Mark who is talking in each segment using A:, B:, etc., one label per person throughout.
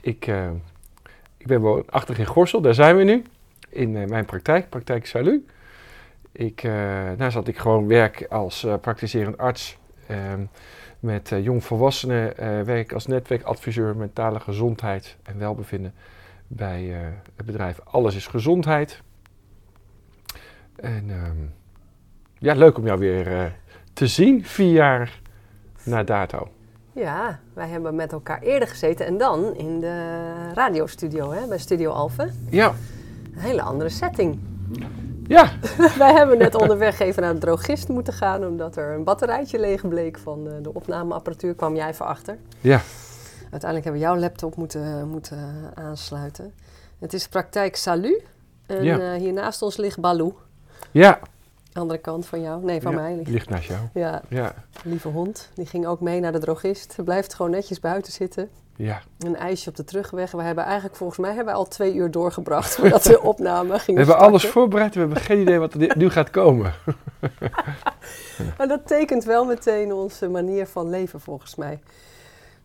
A: Ik, uh, ik ben woonachtig in Gorsel, daar zijn we nu. In uh, mijn praktijk, praktijk Salu. Ik, daar zat ik gewoon werk als praktiserend arts. Ehm, met jongvolwassenen werk als netwerkadviseur mentale gezondheid en welbevinden bij het bedrijf Alles is Gezondheid. En ehm, ja, leuk om jou weer te zien, vier jaar na dato.
B: Ja, wij hebben met elkaar eerder gezeten en dan in de radiostudio, hè, bij Studio Alphen.
A: Ja.
B: Een hele andere setting.
A: Ja.
B: wij hebben net onderweg even naar de drogist moeten gaan, omdat er een batterijtje leeg bleek van de, de opnameapparatuur. Kwam jij even achter.
A: Ja.
B: Uiteindelijk hebben we jouw laptop moeten, moeten aansluiten. Het is praktijk Salu. En ja. uh, hier naast ons ligt Baloo.
A: Ja.
B: Andere kant van jou? Nee, van mij.
A: Ligt, naast jou.
B: Ja.
A: ja.
B: Lieve hond. Die ging ook mee naar de drogist. Blijft gewoon netjes buiten zitten.
A: Ja.
B: Een ijsje op de terugweg. We hebben eigenlijk volgens mij hebben we al twee uur doorgebracht voordat we opnamen gingen
A: We hebben alles voorbereid. We hebben geen idee wat er nu gaat komen.
B: maar dat tekent wel meteen onze manier van leven volgens mij.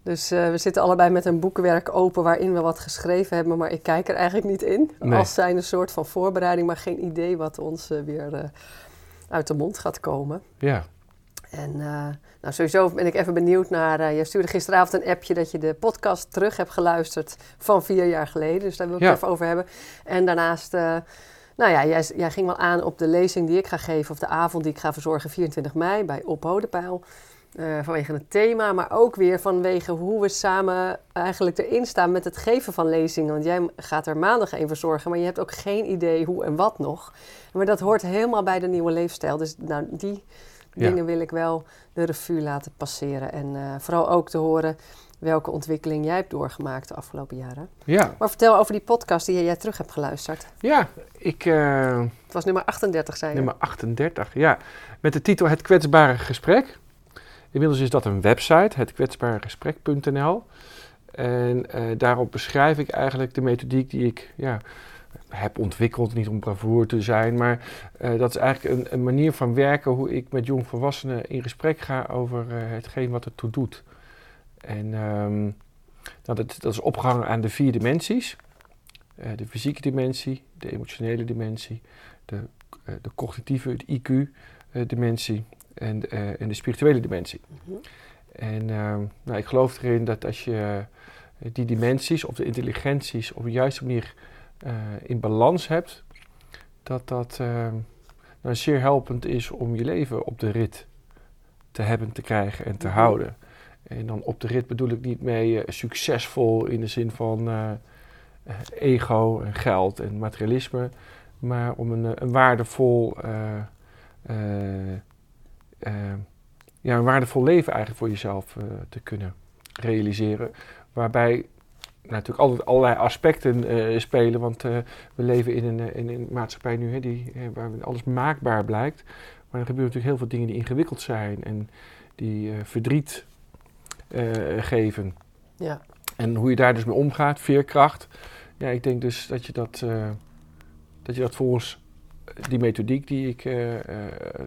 B: Dus uh, we zitten allebei met een boekenwerk open waarin we wat geschreven hebben, maar ik kijk er eigenlijk niet in.
A: Nee.
B: Als zijn een soort van voorbereiding, maar geen idee wat ons uh, weer uh, uit de mond gaat komen.
A: Ja.
B: En uh, nou, sowieso ben ik even benieuwd naar. Uh, je stuurde gisteravond een appje dat je de podcast terug hebt geluisterd van vier jaar geleden. Dus daar wil ik
A: Ja.
B: het even over hebben. En daarnaast, uh, nou ja, jij, jij, ging wel aan op de lezing die ik ga geven, of de avond die ik ga verzorgen 24 mei bij Op Hodepeil. Uh, vanwege het thema, maar ook weer vanwege hoe we samen eigenlijk erin staan met het geven van lezingen. Want jij gaat er maandag een verzorgen, maar je hebt ook geen idee hoe en wat nog. Maar dat hoort helemaal bij de nieuwe leefstijl. Dus nou, die
A: Ja.
B: dingen wil ik wel de revue laten passeren. En uh, vooral ook te horen welke ontwikkeling jij hebt doorgemaakt de afgelopen jaren.
A: Ja.
B: Maar vertel over die podcast die jij terug hebt geluisterd.
A: Ja, ik... Uh,
B: Het was nummer 38, zei je.
A: nummer 38, ja. Met de titel Het Kwetsbare Gesprek. Inmiddels is dat een website, hetkwetsbaregesprek.nl. En uh, daarop beschrijf ik eigenlijk de methodiek die ik ja, heb ontwikkeld. Niet om bravoer te zijn, maar uh, dat is eigenlijk een, manier van werken hoe ik met jongvolwassenen in gesprek ga over uh, hetgeen wat er toe doet. En um, nou, dat, dat, is opgehangen aan de vier dimensies. De fysieke dimensie, de emotionele dimensie, de, de cognitieve, de IQ-dimensie en, en de spirituele dimensie.
B: Mhm.
A: Mm -hmm. En nou, ik geloof erin dat als je die dimensies of de intelligenties op de juiste manier uh, in balans hebt, dat dat uh, nou zeer helpend is om je leven op de rit te hebben, te krijgen en te
B: Mhm.
A: houden. En dan op de rit bedoel ik niet mee uh, succesvol in de zin van eh, ego en geld en materialisme, maar om een, een waardevol, eh, ja, een waardevol leven eigenlijk voor jezelf te kunnen realiseren. Waarbij natuurlijk altijd allerlei aspecten uh, spelen, want we leven in een, in een maatschappij nu hè, die, waar alles maakbaar blijkt. Maar er gebeuren natuurlijk heel veel dingen die ingewikkeld zijn en die verdriet geven.
B: Ja.
A: En hoe je daar dus mee omgaat, veerkracht. Ja, ik denk dus dat je dat, dat, je dat volgens die methodiek die ik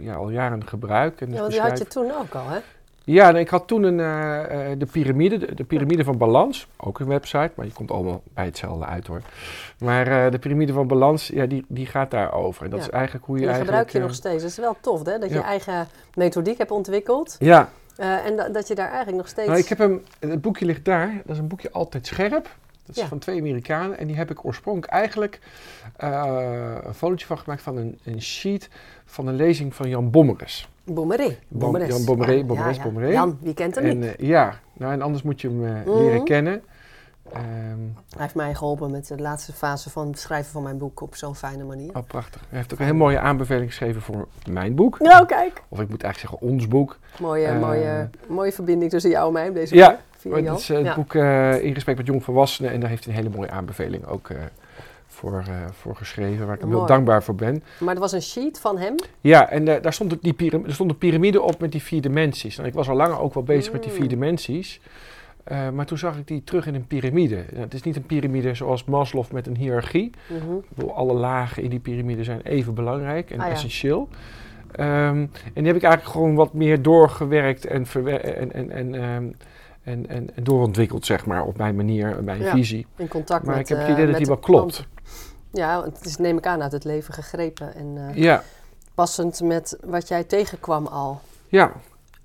A: ja, al jaren gebruik. En
B: ja, want die had je toen ook al, hè?
A: Ja, nee, ik had toen een, uh, de piramide, de, de piramide van balans, ook een website, maar je komt allemaal bij hetzelfde uit hoor. Maar de piramide van balans, ja, die, die gaat daarover. En dat
B: ja.
A: is eigenlijk hoe je
B: die
A: eigenlijk...
B: gebruik je nog steeds. Dat is wel tof, hè? Dat je eigen methodiek hebt ontwikkeld.
A: Ja.
B: En da dat je daar eigenlijk nog steeds...
A: Nou, ik heb hem, het boekje ligt daar, dat is een boekje Altijd Scherp. Dat is
B: Ja.
A: van twee Amerikanen. En die heb ik oorspronkelijk eigenlijk uh, een fotootje van gemaakt van een, een sheet van een lezing van Jan Bommeres.
B: Bommeré.
A: Bom, Jan Bommeré,
B: Ja,
A: Bommeres,
B: ja, ja.
A: Bommeré.
B: Jan, wie kent hem
A: En
B: niet?
A: uh, ja, nou en anders moet je hem uh,
B: Mhm.
A: leren kennen. Ehm,
B: Hij heeft mij geholpen met de laatste fase van het schrijven van mijn boek op zo'n fijne manier.
A: oh, prachtig. Hij heeft ook een heel mooie aanbeveling geschreven voor mijn boek.
B: Nou, kijk.
A: Of ik moet eigenlijk zeggen ons boek.
B: Mooie,
A: Eh,
B: mooie, mooie verbinding tussen jou en mij op deze
A: Ja,
B: Jan.
A: Het is eh, het
B: Ja.
A: boek eh, In Gesprek met Jongvolwassenen en daar heeft hij een hele mooie aanbeveling ook eh, voor, voor geschreven, waar ik hem heel dankbaar voor ben.
B: Maar er was een sheet van hem.
A: Ja, en daar stond, die er stond een piramide op met die vier dimensies. Nou, ik was al langer ook wel bezig met die vier
B: Mm.
A: dimensies. Maar toen zag ik die terug in een piramide. Nou, het is niet een piramide zoals Maslow met een hiërarchie. Bedoel, alle lagen in die piramide zijn even belangrijk en
B: Ah, ja.
A: essentieel. Ehm, en die heb ik eigenlijk gewoon wat meer doorgewerkt en, en, en, en, ehm, en, en, en doorontwikkeld, zeg maar, op mijn manier, mijn
B: Ja.
A: visie.
B: In contact
A: Maar
B: met
A: ik heb het
B: eh,
A: idee dat die wel klopt.
B: Ja, want het is neem ik aan uit het leven gegrepen. En eh,
A: Ja,
B: passend met wat jij tegenkwam al.
A: ja.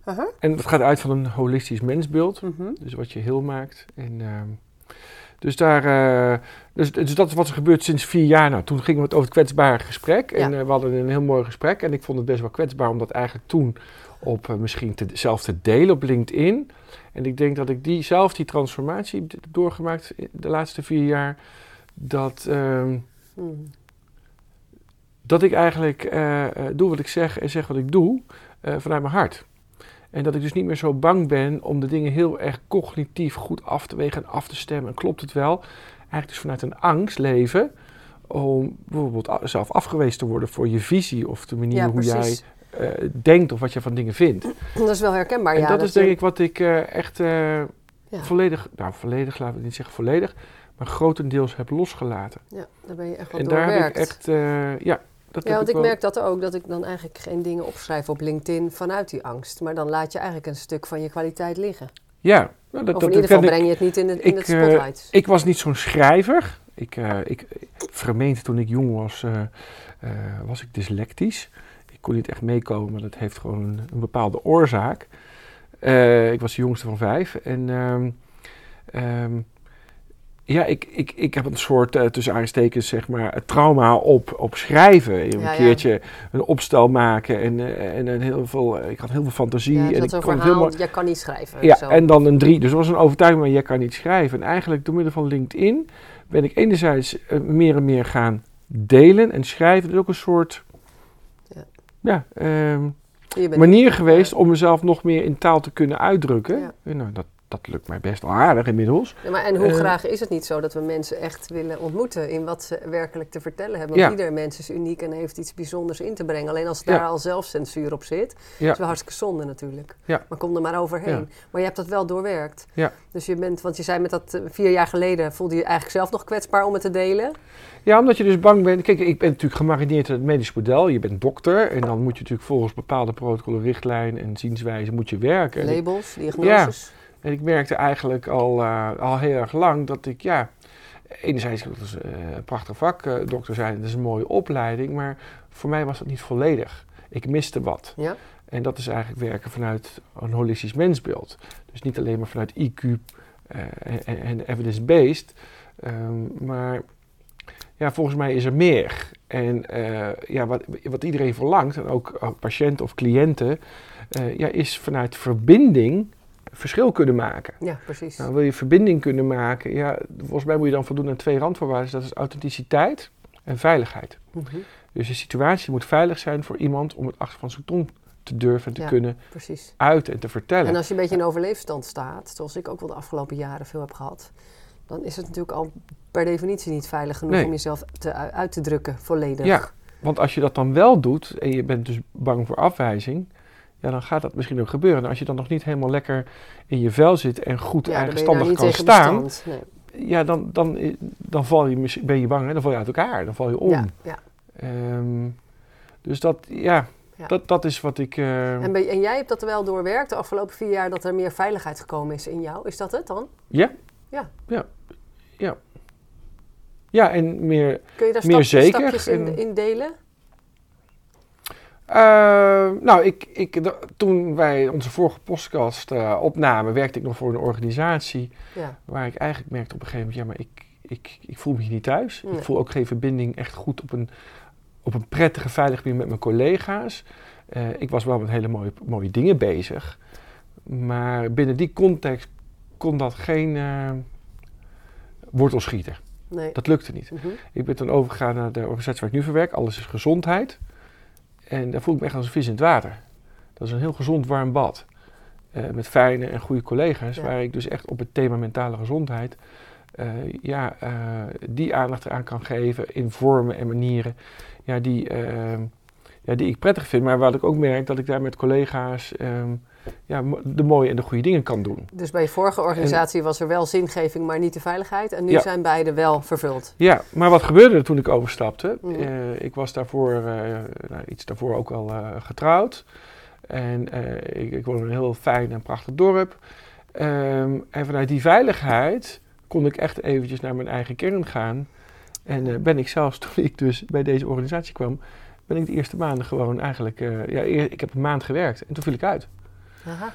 B: Aha.
A: En het gaat uit van een holistisch mensbeeld.
B: Mhm.
A: Dus wat je heel maakt. En, ehm, dus, daar, eh, dus, dus dat is wat er gebeurt sinds vier jaar. Nou, toen gingen we het over het kwetsbare gesprek. En
B: Ja.
A: we hadden een heel mooi gesprek. En ik vond het best wel kwetsbaar om dat eigenlijk toen op eh, misschien te, zelf te delen op LinkedIn. En ik denk dat ik die, zelf die transformatie heb doorgemaakt de laatste vier jaar. Dat, ehm,
B: Mhm.
A: dat ik eigenlijk eh, eh, doe wat ik zeg en zeg wat ik doe vanuit mijn hart. En dat ik dus niet meer zo bang ben om de dingen heel erg cognitief goed af te wegen en af te stemmen. En klopt het wel? Eigenlijk dus vanuit een angst leven om bijvoorbeeld zelf afgewezen te worden voor je visie of de manier
B: Ja,
A: hoe jij eh, denkt of wat je van dingen vindt.
B: Dat is wel herkenbaar,
A: en
B: ja.
A: dat, is
B: je-
A: denk ik wat ik eh, echt eh,
B: Ja.
A: volledig, nou volledig, laten we niet zeggen volledig, maar grotendeels heb losgelaten.
B: Ja, daar ben je echt wel
A: en daar heb ik echt, ja, dat
B: Ja, want
A: ik
B: merk dat ook, dat ik dan eigenlijk geen dingen opschrijf op LinkedIn vanuit die angst. Maar dan laat je eigenlijk een stuk van je kwaliteit liggen.
A: Ja, nou, dat,
B: of
A: dat
B: in ieder geval
A: ik.
B: breng je het niet in de, in
A: ik,
B: het spotlight.
A: Ik was niet zo'n schrijver. Ik, ik vermeende toen ik jong was, was ik dyslectisch. Ik kon niet echt meekomen, maar dat heeft gewoon een, een bepaalde oorzaak. Eh, ik was de jongste van vijf. En ehm, ehm, ja, ik, ik, ik heb een soort, eh, tussen aanstekens, zeg maar, trauma op, op schrijven. Een
B: ja.
A: keertje een opstel maken en, eh, en, en heel veel, ik had heel veel fantasie.
B: ja,
A: en ik kon
B: verhaal,
A: helemaal,
B: jij kan niet schrijven.
A: ja,
B: zo.
A: en dan een drie. Dus er was een overtuiging, maar jij kan niet schrijven. En eigenlijk door middel van LinkedIn ben ik enerzijds meer en meer gaan delen en schrijven. Dat is ook een soort
B: Ja. bent-
A: manier geweest om mezelf nog meer in taal te kunnen uitdrukken.
B: Ja.
A: Nou, dat, dat lukt mij best wel aardig inmiddels.
B: Ja, maar en hoe
A: Eh,
B: graag is het niet zo dat we mensen echt willen ontmoeten in wat ze werkelijk te vertellen hebben? Want ieder mens is uniek en heeft iets bijzonders in te brengen. Alleen als daar al zelfcensuur op zit, is wel hartstikke zonde natuurlijk.
A: Ja.
B: Maar kom er maar overheen.
A: Ja.
B: Maar je hebt dat wel doorwerkt.
A: Ja.
B: Dus je bent, want je zei met dat eh, vier jaar geleden, voelde je je eigenlijk zelf nog kwetsbaar om het te delen?
A: Ja, omdat je dus bang bent. Kijk, ik ben natuurlijk gemarineerd in het medisch model. Je bent dokter en dan moet je natuurlijk volgens bepaalde protocollen, richtlijnen en zienswijzen moet je werken.
B: Labels, diagnoses.
A: En ik merkte eigenlijk al, eh, al heel erg lang dat ik, ja, enerzijds dat is eh, een prachtig vak, eh, dokter zijn, dat is een mooie opleiding, maar voor mij was dat niet volledig. Ik miste wat.
B: Ja.
A: En dat is eigenlijk werken vanuit een holistisch mensbeeld. Dus niet alleen maar vanuit IQ en, en evidence-based, ehm, maar ja, volgens mij is er meer. En eh, ja, wat, wat iedereen verlangt, en ook eh, patiënten of cliënten, eh, ja, is vanuit verbinding verschil kunnen maken.
B: Ja, precies.
A: Nou, wil je verbinding kunnen maken, ja, volgens mij moet je dan voldoen aan twee randvoorwaarden. Dat is authenticiteit en veiligheid.
B: Mhm,
A: Dus de situatie moet veilig zijn voor iemand om het achter van zijn tong te durven en te
B: Ja.
A: kunnen
B: precies.
A: uiten en te vertellen.
B: En als je een beetje in overleefstand staat, zoals ik ook wel de afgelopen jaren veel heb gehad, dan is het natuurlijk al per definitie niet veilig genoeg
A: Nee.
B: om jezelf te, uit te drukken volledig.
A: Ja, want als je dat dan wel doet en je bent dus bang voor afwijzing, ja, dan gaat dat misschien ook gebeuren. En als je dan nog niet helemaal lekker in je vel zit en goed
B: Ja,
A: eigenstandig kan staan,
B: bestand. Nee.
A: ja, dan, dan, dan val je, misschien- ben je bang en dan val je uit elkaar, dan val je om.
B: Ja, ja.
A: Ehm, dus dat, ja,
B: Ja.
A: Dat, dat is wat ik... eh,
B: En, en jij hebt dat wel doorwerkt de afgelopen vier jaar, dat er meer veiligheid gekomen is in jou. Is dat het dan?
A: ja?
B: Ja.
A: Ja. Ja. Ja, en meer...
B: Kun je daar
A: Meer zeker
B: stapjes in, in delen?
A: Eh, nou, ik, ik, toen wij onze vorige podcast eh, opnamen, werkte ik nog voor een organisatie
B: Ja.
A: waar ik eigenlijk merkte op een gegeven moment, ja, maar ik, ik, ik voel me hier niet thuis.
B: Nee.
A: Ik voel ook geen verbinding echt goed op een, op een prettige, veilige manier met mijn collega's. Eh, ik was wel met hele mooie, mooie dingen bezig, maar binnen die context kon dat geen wortel schieten.
B: Nee.
A: Dat lukte niet.
B: Mhm.
A: Ik ben toen overgegaan naar de organisatie waar ik nu voor werk. Alles is gezondheid. En daar voel ik me echt als een vis in het water. Dat is een heel gezond warm bad. eh, met fijne en goede collega's,
B: Ja.
A: waar ik dus echt op het thema mentale gezondheid eh, ja, eh, die aandacht eraan kan geven in vormen en manieren ja, die, ja, die ik prettig vind. Maar wat ik ook merk, dat ik daar met collega's ehm, ja, de mooie en de goede dingen kan doen.
B: Dus bij je vorige organisatie was er wel zingeving, maar niet de veiligheid. En nu
A: Ja.
B: zijn beide wel vervuld.
A: Ja, maar wat gebeurde er toen ik overstapte?
B: Mhm.
A: Eh, ik was daarvoor, eh, nou, iets daarvoor ook al eh, getrouwd. En ik, ik woon in een heel fijn en prachtig dorp. Ehm, en vanuit die veiligheid kon ik echt eventjes naar mijn eigen kern gaan. En ben ik zelfs, toen ik dus bij deze organisatie kwam, ben ik de eerste maanden gewoon eigenlijk... ja, ik heb een maand gewerkt en toen viel ik uit.
B: Aha.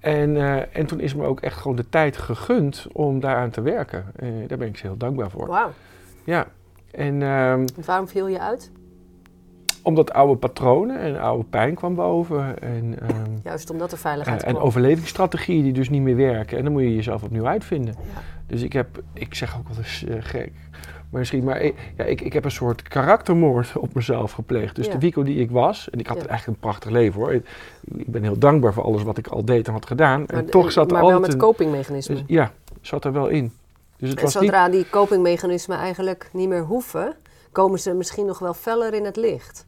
A: En, eh, en toen is me ook echt gewoon de tijd gegund om daaraan te werken. Eh, daar ben ik ze heel dankbaar voor.
B: Wauw.
A: Ja, en... ehm,
B: En waarom viel je uit?
A: omdat oude patronen en oude pijn kwam boven. En, ehm,
B: Juist omdat
A: eh,
B: veiligheid
A: en
B: kwam.
A: overlevingsstrategieën die dus niet meer werken. En dan moet je jezelf opnieuw uitvinden.
B: Ja.
A: Dus ik heb, ik zeg ook wel eens eh, gek, maar misschien, maar ik, ja, ik, ik heb een soort karaktermoord op mezelf gepleegd. Dus
B: Ja.
A: de Wico die ik was, en ik had
B: Ja.
A: eigenlijk een prachtig leven hoor. Ik, ik ben heel dankbaar voor alles wat ik al deed en had gedaan.
B: Maar,
A: en toch zat er
B: maar wel met copingmechanismen.
A: dus, ja, zat er wel in. Dus het
B: en
A: was niet,
B: zodra die copingmechanismen eigenlijk niet meer hoeven, komen ze misschien nog wel feller in het licht.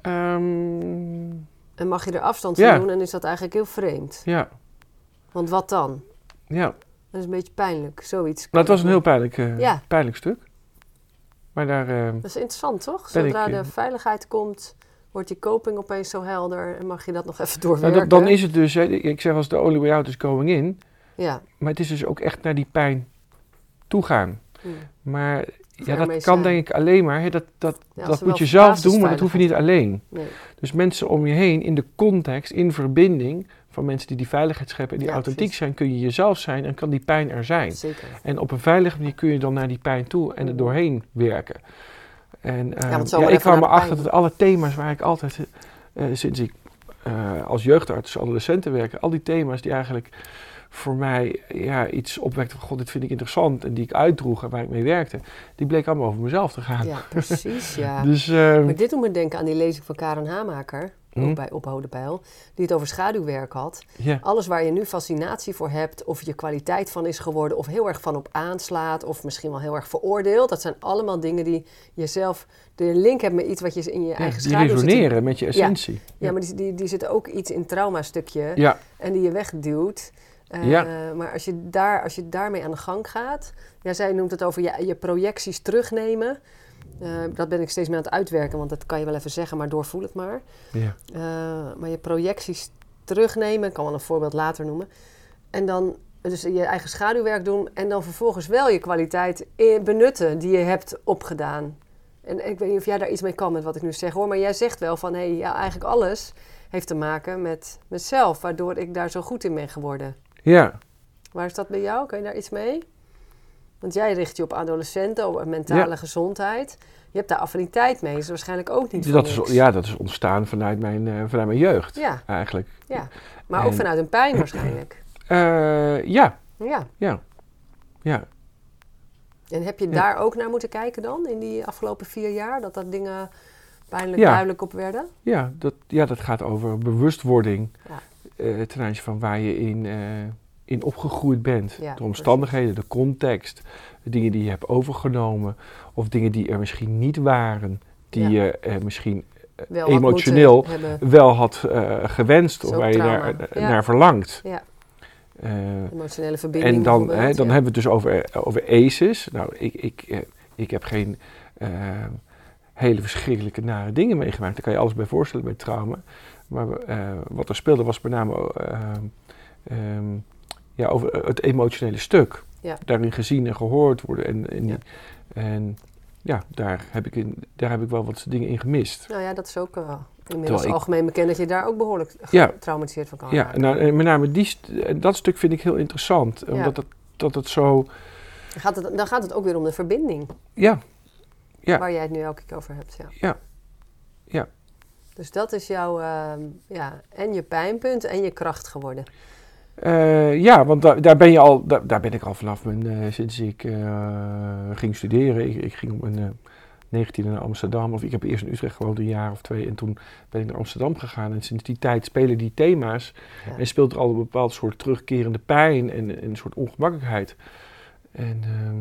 A: ehm,
B: En mag je er afstand van doen en is dat eigenlijk heel vreemd.
A: ja,
B: Want wat dan?
A: ja.
B: Dat is een beetje pijnlijk, zoiets.
A: Nou, het was een heel pijnlijk, eh,
B: Ja.
A: pijnlijk stuk. Maar daar, eh,
B: Dat is interessant, toch? Zodra
A: ik, eh,
B: de veiligheid komt, wordt die coping opeens zo helder en mag je dat nog even
A: Nou,
B: doorwerken.
A: dat- dan is het dus, hè, ik zeg als de only way out is going in.
B: Ja.
A: Maar het is dus ook echt naar die pijn toegaan.
B: Hm.
A: Maar ja, dat kan
B: zijn.
A: denk ik alleen maar. Hè, dat dat,
B: Ja,
A: dat moet je zelf doen, maar dat hoef je niet alleen.
B: Nee.
A: Dus mensen om je heen, in de context, in verbinding van mensen die die veiligheid scheppen en die
B: Ja,
A: authentiek
B: precies.
A: zijn, kun je jezelf zijn en kan die pijn er zijn.
B: Zeker.
A: En op een veilige manier kun je dan naar die pijn toe en er
B: Mhm.
A: doorheen werken. En ja,
B: zomaar
A: ik kwam erachter dat alle thema's waar ik altijd, eh, sinds ik eh, als jeugdarts, adolescenten werken, al die thema's die eigenlijk voor mij ja, iets opwekten van god, dit vind ik interessant en die ik uitdroeg en waar ik mee werkte, die bleek allemaal over mezelf te gaan.
B: Ja, precies, ja.
A: Dus eh,
B: Maar dit doet me denken aan die lezing van Karen Hamaker. Ook bij Ophouden Pijl, die het over schaduwwerk had. Alles waar je nu fascinatie voor hebt, of je kwaliteit van is geworden, of heel erg van op aanslaat, of misschien wel heel erg veroordeeld, dat zijn allemaal dingen die jezelf de link hebben met iets wat je in je
A: ja,
B: eigen
A: die
B: schaduw zit. te-
A: resoneren met je essentie.
B: Ja, maar die, die, die zit ook iets in het traumastukje
A: ja,
B: en die je wegduwt. Eh,
A: Ja.
B: Maar als je, daar, als je daarmee aan de gang gaat, ja, zij noemt het over je, je projecties terugnemen. Eh, dat ben ik steeds meer aan het uitwerken, want dat kan je wel even zeggen, maar doorvoel het maar.
A: ja.
B: Eh, maar je projecties terugnemen, ik kan wel een voorbeeld later noemen. En dan dus je eigen schaduwwerk doen en dan vervolgens wel je kwaliteit benutten die je hebt opgedaan. En ik weet niet of jij daar iets mee kan met wat ik nu zeg hoor, maar jij zegt wel van hé, hey, ja, eigenlijk alles heeft te maken met mezelf, waardoor ik daar zo goed in ben geworden.
A: ja.
B: Waar is dat bij jou? Kun je daar iets mee? Want jij richt je op adolescenten, op mentale
A: Ja.
B: gezondheid. Je hebt daar affiniteit mee, is waarschijnlijk ook niet
A: Dat is, ja, dat is ontstaan vanuit mijn, eh, vanuit mijn jeugd
B: Ja,
A: eigenlijk.
B: ja. Maar ook vanuit een pijn waarschijnlijk.
A: Eh, ja,
B: Ja.
A: ja, ja.
B: En heb je daar ook naar moeten kijken dan, in die afgelopen vier jaar? Dat dat dingen pijnlijk duidelijk op werden?
A: Ja, dat, ja, dat gaat over bewustwording
B: Ja.
A: eh, ten aanzien van waar je in, in opgegroeid bent.
B: Ja,
A: de omstandigheden, de context, de dingen die je hebt overgenomen of dingen die er misschien niet waren, die
B: Ja.
A: je eh, misschien
B: Wel
A: emotioneel
B: hebben.
A: wel had eh, gewenst of waar je naar, eh,
B: Ja.
A: naar verlangt.
B: Ja.
A: Eh,
B: Emotionele verbinding
A: en dan, hè, dan hebben we het dus over, over ACEs. Nou, ik, ik, eh, ik heb geen eh, hele verschrikkelijke nare dingen meegemaakt. Daar kan je alles bij voorstellen bij trauma. Maar eh, wat er speelde was met name eh, ehm, ja, over het emotionele stuk.
B: Ja.
A: Daarin gezien en gehoord worden. En, en,
B: Ja.
A: en ja, daar heb, ik in, daar heb ik wel wat dingen in gemist.
B: Nou ja, dat is ook uh, inmiddels
A: ik-
B: algemeen bekend dat je daar ook behoorlijk
A: Ja.
B: getraumatiseerd van kan
A: Ja,
B: raken.
A: nou, en met name die, st- dat stuk vind ik heel interessant.
B: Ja.
A: Omdat het, dat het zo...
B: Dan, gaat het, dan gaat het ook weer om de verbinding,
A: Ja, Ja.
B: waar jij het nu elke keer over hebt. Ja.
A: Ja. Ja.
B: Dus dat is jouw, ehm, ja, en je pijnpunt en je kracht geworden.
A: Eh, ja, want da- daar ben je al, da- daar ben ik al vanaf mijn, eh, sinds ik eh, ging studeren. Ik, ik ging op een, eh, 19 naar Amsterdam. Of ik heb eerst in Utrecht gewoond een jaar of twee. En toen ben ik naar Amsterdam gegaan. En sinds die tijd spelen die thema's.
B: Ja.
A: En speelt er al een bepaald soort terugkerende pijn en, en een soort ongemakkelijkheid. En ehm,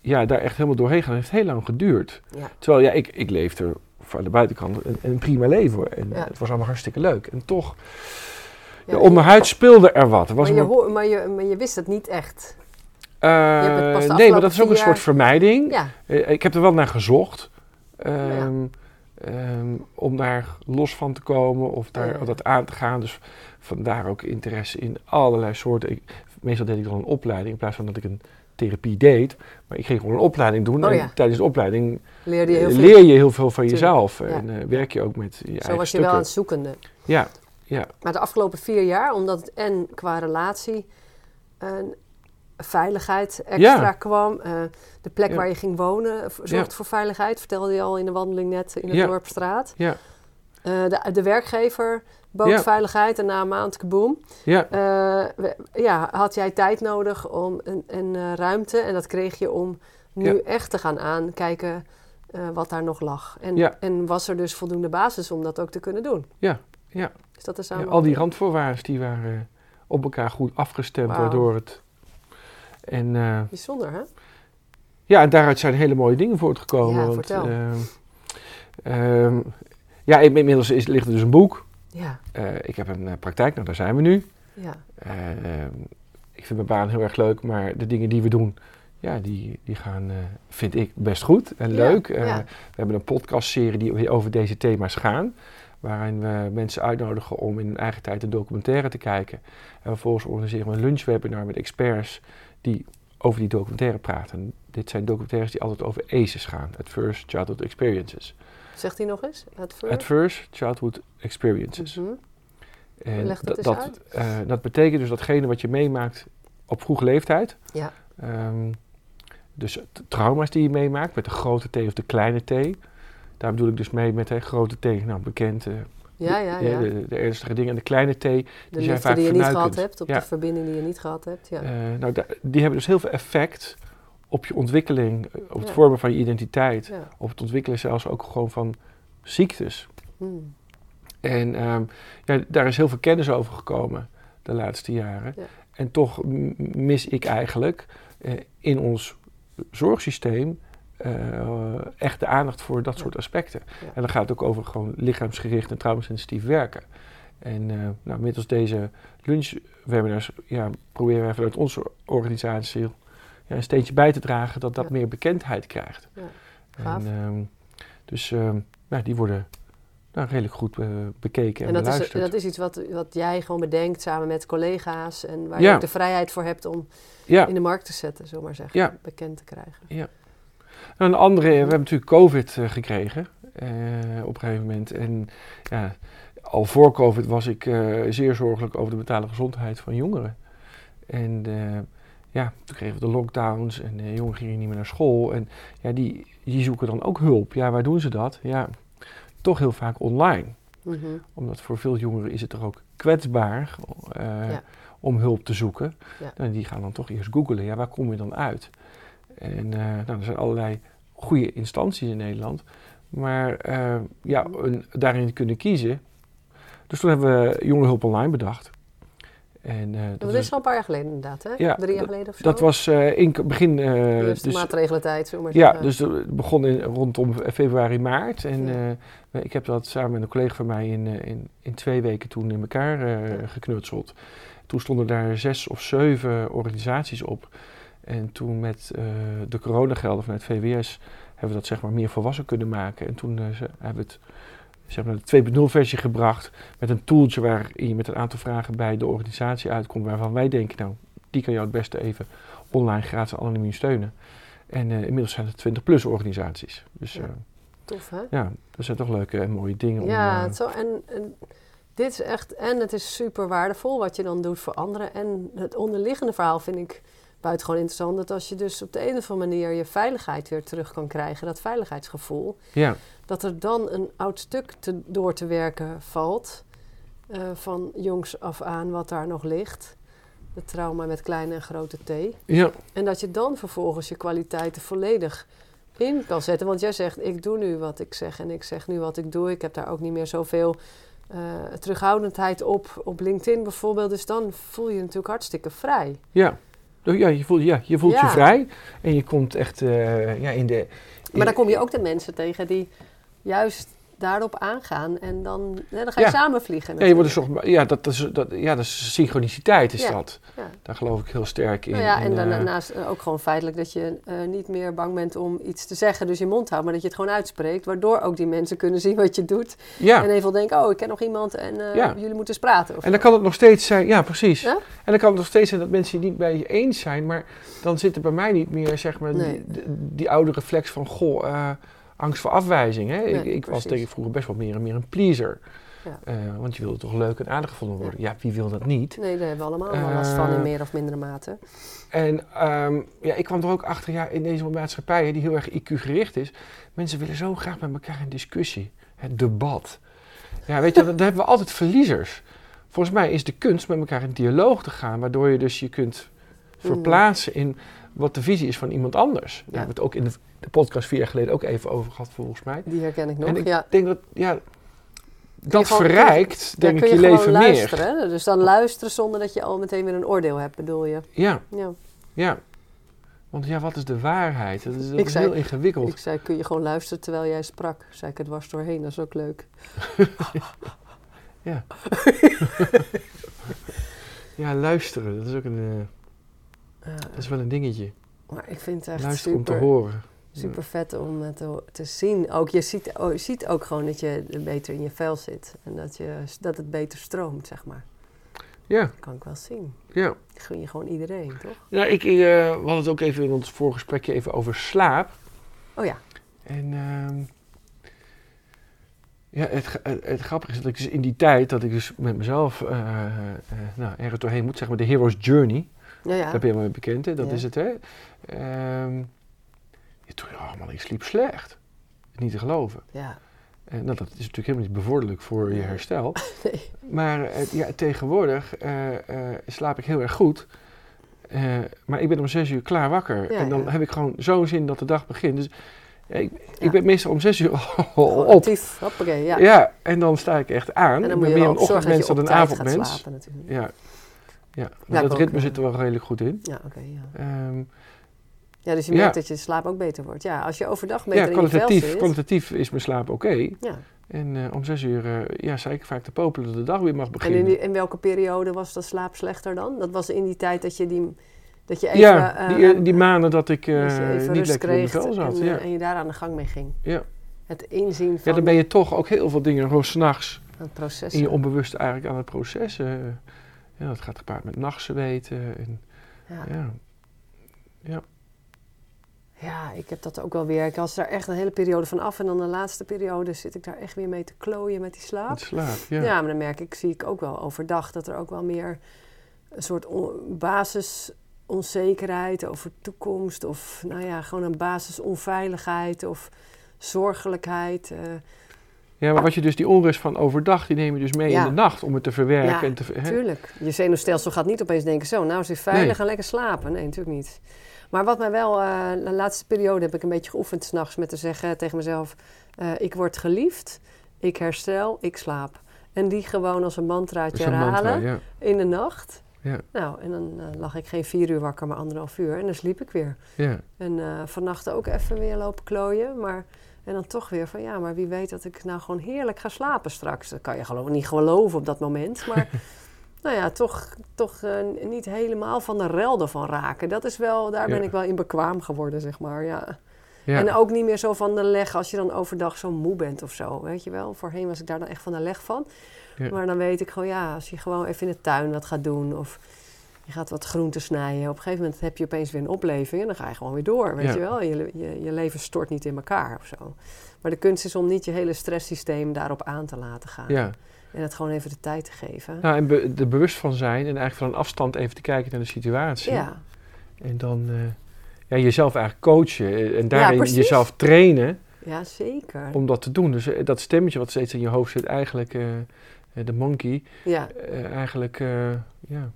A: ja, daar echt helemaal doorheen gaan. Het heeft heel lang geduurd.
B: Ja.
A: Terwijl ja, ik, ik leefde van de buitenkant een, een prima leven. hoor. En
B: Ja.
A: het was allemaal hartstikke leuk. En toch,
B: Ja,
A: onderhuid speelde er wat. Er was
B: maar, je hoor- maar, je, maar je wist het niet echt.
A: eh, nee, maar dat is ook een soort vermijding.
B: Ja,
A: Eh, ik heb er wel naar gezocht.
B: Ja.
A: ehm, ehm, om daar los van te komen of daar,
B: Ja,
A: dat aan te gaan. Dus vandaar ook interesse in allerlei soorten. Ik, meestal deed ik dan een opleiding in plaats van dat ik een therapie deed. Maar ik ging gewoon een opleiding doen.
B: Oh
A: en tijdens de opleiding
B: leerde je heel
A: eh,
B: veel.
A: leer je heel veel van
B: Tuurlijk,
A: jezelf. En eh, werk je ook met je
B: Zo
A: eigen
B: was je wel aan het zoekende.
A: Ja, ja,
B: Maar de afgelopen vier jaar, omdat het en qua relatie een veiligheid extra
A: Ja.
B: kwam. eh, de plek
A: Ja.
B: waar je ging wonen
A: Ja.
B: voor veiligheid. Vertelde je al in de wandeling net in de. Dorpstraat.
A: ja,
B: Eh, de, de werkgever bood
A: Ja.
B: veiligheid en na een maand kaboom.
A: ja,
B: Eh, we- ja, had jij tijd nodig om en, en eh, ruimte. En dat kreeg je om nu
A: Ja.
B: echt te gaan aankijken eh, wat daar nog lag. En, en was er dus voldoende basis om dat ook te kunnen doen?
A: Ja, ja.
B: Is dat de
A: ja. Al die randvoorwaarden die waren eh, op elkaar goed afgestemd, waardoor het... En eh,
B: Bijzonder, hè?
A: Ja, en daaruit zijn hele mooie dingen voortgekomen.
B: Ja,
A: want,
B: vertel.
A: ehm, ehm, ja, in- inmiddels is, ligt er dus een boek.
B: Ja,
A: Eh, ik heb een eh, praktijk, nou daar zijn we nu.
B: ja.
A: Ehm, ik vind mijn baan heel erg leuk, maar de dingen die we doen, ja, die, die gaan, eh, vind ik, best goed en
B: Ja,
A: leuk. Eh,
B: ja.
A: We hebben een podcastserie die over deze thema's gaan. Waarin we mensen uitnodigen om in hun eigen tijd een documentaire te kijken. En vervolgens organiseren we een lunchwebinar met experts die over die documentaire praten. Dit zijn documentaires die altijd over ACEs gaan. Adverse Childhood Experiences.
B: Zegt hij nog eens? Adverse?
A: Adverse Childhood Experiences.
B: Mhm.
A: En
B: Leg dat eens
A: dat,
B: uit.
A: eh, dat betekent dus datgene wat je meemaakt op vroege leeftijd.
B: Ja.
A: Ehm, dus trauma's die je meemaakt met de grote T of de kleine T. Daar bedoel ik dus mee met de grote T, nou bekend, eh,
B: Ja, ja,
A: de,
B: ja.
A: de, de ernstige dingen. En de kleine T, die
B: De
A: zijn vaak
B: die je niet gehad hebt, op
A: Ja.
B: de verbinding die je niet gehad hebt. Ja.
A: Eh, nou, die hebben dus heel veel effect op je ontwikkeling, eh, op het
B: Ja.
A: vormen van je identiteit.
B: ja.
A: Op het ontwikkelen zelfs ook gewoon van ziektes.
B: Hmm.
A: En ehm, ja, daar is heel veel kennis over gekomen de laatste jaren.
B: Ja.
A: En toch mis ik eigenlijk in ons zorgsysteem echt de aandacht voor dat
B: Ja.
A: soort aspecten.
B: Ja.
A: En dan gaat het ook over gewoon lichaamsgericht en traumasensitief werken. En eh, nou, middels deze lunchwebinars ja, proberen wij vanuit onze organisatie ja, een steentje bij te dragen dat dat
B: Ja.
A: meer bekendheid krijgt.
B: Ja. Gaaf.
A: En, ehm, dus ehm, ja, die worden nou, redelijk goed eh, bekeken en,
B: En dat is, dat is iets wat, wat jij gewoon bedenkt samen met collega's. En waar
A: Ja.
B: je ook de vrijheid voor hebt om
A: ja,
B: in de markt te zetten, zullen we maar zeggen.
A: Ja.
B: Bekend te krijgen.
A: Nou, een andere, we hebben natuurlijk COVID eh, gekregen eh, op een gegeven moment. En ja, al voor COVID was ik eh, zeer zorgelijk over de mentale gezondheid van jongeren. En ja, toen kregen we de lockdowns en de jongeren gingen niet meer naar school. En ja, die, die zoeken dan ook hulp. Ja, waar doen ze dat? Ja, toch heel vaak online.
B: Mhm.
A: Omdat voor veel jongeren is het toch ook kwetsbaar
B: Ja.
A: om hulp te zoeken.
B: Ja.
A: En die gaan dan toch eerst googelen. Ja, waar kom je dan uit? En eh, nou, er zijn allerlei goede instanties in Nederland. Maar eh, ja, een, daarin kunnen kiezen. Dus toen hebben we Jongerenhulp Online bedacht. En, eh,
B: Dat,
A: dat,
B: is
A: was,
B: al een paar jaar geleden inderdaad, hè?
A: Ja,
B: Drie jaar geleden of zo?
A: dat was in begin... eh,
B: de eerste
A: dus,
B: maatregelentijd, we maar
A: ja,
B: zeggen.
A: dus het begon in, rondom februari, maart. En
B: Ja.
A: ik heb dat samen met een collega van mij in, in, in twee weken toen in elkaar
B: Ja.
A: geknutseld. Toen stonden daar zes of zeven organisaties op. En toen met eh, de coronagelden vanuit VWS hebben we dat zeg maar meer volwassen kunnen maken. En toen eh, ze- hebben we het zeg maar, de 2.0 versie gebracht met een tooltje waarin je met een aantal vragen bij de organisatie uitkomt waarvan wij denken, nou, die kan jou het beste even online gratis anoniem steunen. En eh, inmiddels zijn het 20 plus organisaties. Dus
B: Ja. Tof, hè?
A: ja, dat zijn toch leuke en mooie dingen.
B: Ja,
A: om,
B: zo, en, en dit is echt, en het is super waardevol wat je dan doet voor anderen. En het onderliggende verhaal vind ik buitengewoon interessant. Dat als je dus op de een of andere manier je veiligheid weer terug kan krijgen, dat veiligheidsgevoel,
A: ja,
B: dat er dan een oud stuk te, door te werken valt. eh, van jongs af aan wat daar nog ligt. Het trauma met kleine en grote T.
A: ja,
B: En dat je dan vervolgens je kwaliteiten volledig in kan zetten. Want jij zegt, ik doe nu wat ik zeg en ik zeg nu wat ik doe. Ik heb daar ook niet meer zoveel uh, terughoudendheid op, op LinkedIn bijvoorbeeld. Dus dan voel je je natuurlijk hartstikke vrij.
A: Ja, ja je voelt, ja, je, voelt je vrij en je komt echt uh, ja, in de...
B: maar dan kom je ook de mensen tegen die juist daarop aangaan en dan, dan ga je samen vliegen.
A: Ja, je wordt dus ja, dat, is, dat, ja, dat is synchroniciteit is dat. Ja. Daar geloof ik heel sterk in.
B: Nou ja, en, en daarnaast uh, ook gewoon feitelijk dat je uh, niet meer bang bent om iets te zeggen, dus je mond houdt, maar dat je het gewoon uitspreekt, waardoor ook die mensen kunnen zien wat je doet. Ja. En even denken, oh, ik ken nog iemand en uh, jullie moeten eens praten.
A: en dan kan het nog steeds zijn, ja, precies. En dan kan het nog steeds zijn dat mensen het niet bij je eens zijn, maar dan zit er bij mij niet meer, zeg maar, nee. die, die, oude reflex van, goh angst voor afwijzing. Hè? ik, ik was ik vroeger best wel meer en meer een pleaser. Ja. Uh, want je wilde toch leuk en aardig gevonden worden. Ja. wie wil dat niet?
B: Nee, daar hebben we allemaal wel last van in eh, meer of mindere mate.
A: En um, ja, ik kwam er ook achter, ja, in deze maatschappij die heel erg IQ-gericht is. Mensen willen zo graag met elkaar in discussie. Het debat. Ja, weet je, daar hebben we altijd verliezers. Volgens mij is de kunst met elkaar in dialoog te gaan, waardoor je dus je kunt mm. verplaatsen in wat de visie is van iemand anders. Daar hebben we het ook in de, de, podcast vier jaar geleden ook even over gehad, volgens mij.
B: Die herken ik nog,
A: en ik
B: ja.
A: denk dat, ja, dat verrijkt, denk ik, je, leven
B: luisteren, meer. Dus dan luisteren zonder dat je al meteen weer een oordeel hebt, bedoel je?
A: Ja. Ja. ja. Want ja, wat is de waarheid? Dat is, dat is heel ingewikkeld.
B: Ik zei, kun je gewoon luisteren terwijl jij sprak? Zei ik, het was doorheen, dat is ook leuk.
A: ja. ja, luisteren, dat is ook een... Uh, dat is wel een dingetje.
B: Maar ik vind het echt
A: Luisteren
B: super,
A: om te horen.
B: Super vet om het te, te, zien. Ook, je, ziet, oh, je ziet ook gewoon dat je beter in je vel zit. En dat, je, dat het beter stroomt, zeg maar.
A: Ja.
B: Dat kan ik wel zien.
A: Ja.
B: Dat gun je gewoon iedereen, toch?
A: Ja, ik, uh, we hadden het ook even in ons voorgesprekje even over slaap.
B: Oh ja.
A: En... Uh, ja, het, het, het, grappige is dat ik dus in die tijd dat ik dus met mezelf uh, nou, ergens doorheen moet, zeg maar de hero's journey. Ja, ja. Dat heb je helemaal bekend, hè? dat is het. Hè? Um, je, oh man, ik sliep slecht. Niet te geloven.
B: Ja.
A: En nou, dat is natuurlijk helemaal niet bevorderlijk voor je herstel. nee. Maar uh, ja, tegenwoordig slaap ik heel erg goed. maar ik ben om zes uur klaar wakker. en dan heb ik gewoon zo'n zin dat de dag begint. Dus ik, ik ben meestal om zes uur al op.
B: Actief, hoppakee, ja.
A: ja. en dan sta ik echt aan.
B: En dan
A: moet
B: je meer een ochtendmens dan een avondmens.
A: Ja. Ja, ja dat ritme zit er wel redelijk goed in.
B: Ja, oké. ja. Um, ja, dus je merkt dat je slaap ook beter wordt. Ja, als je overdag beter ja,
A: kwalitatief,
B: in je zit.
A: kwalitatief is mijn slaap oké. Ja. En uh, om zes uur, uh, ja, zei ik vaak te popelen dat de dag weer mag beginnen.
B: En in, die, in, welke periode was de slaap slechter dan? Dat was in die tijd dat je die... Dat je even,
A: ja, die, uh, die maanden dat ik niet lekker in mijn vel zat.
B: En,
A: ja.
B: en je daar aan de gang mee ging.
A: Ja.
B: Het inzien van...
A: Ja, dan ben je toch ook heel veel dingen gewoon s'nachts...
B: Aan het proces.
A: In je onbewust eigenlijk aan het processen. Ja, dat gaat gepaard met nachtzweten. En, ja. ja. ja.
B: Ja, ik heb dat ook wel weer. Ik was daar echt een hele periode van af. En dan de laatste periode zit ik daar echt weer mee te klooien met die slaap. Met
A: slaap, ja.
B: Ja, maar dan merk ik, zie ik ook wel overdag dat er ook wel meer een soort basisonzekerheid over toekomst. Of nou ja, gewoon een basisonveiligheid of zorgelijkheid. Uh,
A: ja, maar wat je dus die onrust van overdag, die neem je dus mee in de nacht om het te verwerken.
B: Ja,
A: en te,
B: tuurlijk. Je zenuwstelsel gaat niet opeens denken, zo, nou is het veilig, nee. en lekker slapen. Nee, natuurlijk niet. Maar wat mij wel, uh, de laatste periode heb ik een beetje geoefend s'nachts met te zeggen tegen mezelf, uh, ik word geliefd, ik herstel, ik slaap. En die gewoon als een mantraatje herhalen in de nacht.
A: Ja.
B: Nou, en dan uh, lag ik geen vier uur wakker, maar anderhalf uur. En dan sliep ik weer.
A: Ja.
B: En vannacht ook even weer lopen klooien, maar... En dan toch weer van ja, maar wie weet dat ik nou gewoon heerlijk ga slapen straks. Dat kan je gewoon niet geloven op dat moment. Maar nou ja, toch, toch uh, niet helemaal van de relden van raken. Dat is wel, daar ben ik wel in bekwaam geworden, zeg maar. Ja. ja. En ook niet meer zo van de leg als je dan overdag zo moe bent of zo. Weet je wel, voorheen was ik daar dan echt van de leg van. Ja. Maar dan weet ik gewoon, ja, als je gewoon even in de tuin wat gaat doen of je gaat wat groenten snijden. Op een gegeven moment heb je opeens weer een opleving en dan ga je gewoon weer door, weet je wel. Je, je, je, leven stort niet in elkaar of zo. Maar de kunst is om niet je hele stresssysteem daarop aan te laten gaan.
A: Ja.
B: En het gewoon even de tijd te geven.
A: Nou, en be er bewust van zijn en eigenlijk van een afstand even te kijken naar de situatie.
B: Ja.
A: En dan uh, ja, jezelf eigenlijk coachen en daarin ja, jezelf trainen.
B: Ja, zeker.
A: Om dat te doen. Dus uh, dat stemmetje wat steeds in je hoofd zit, eigenlijk uh, de monkey.
B: Ja.
A: eigenlijk, ja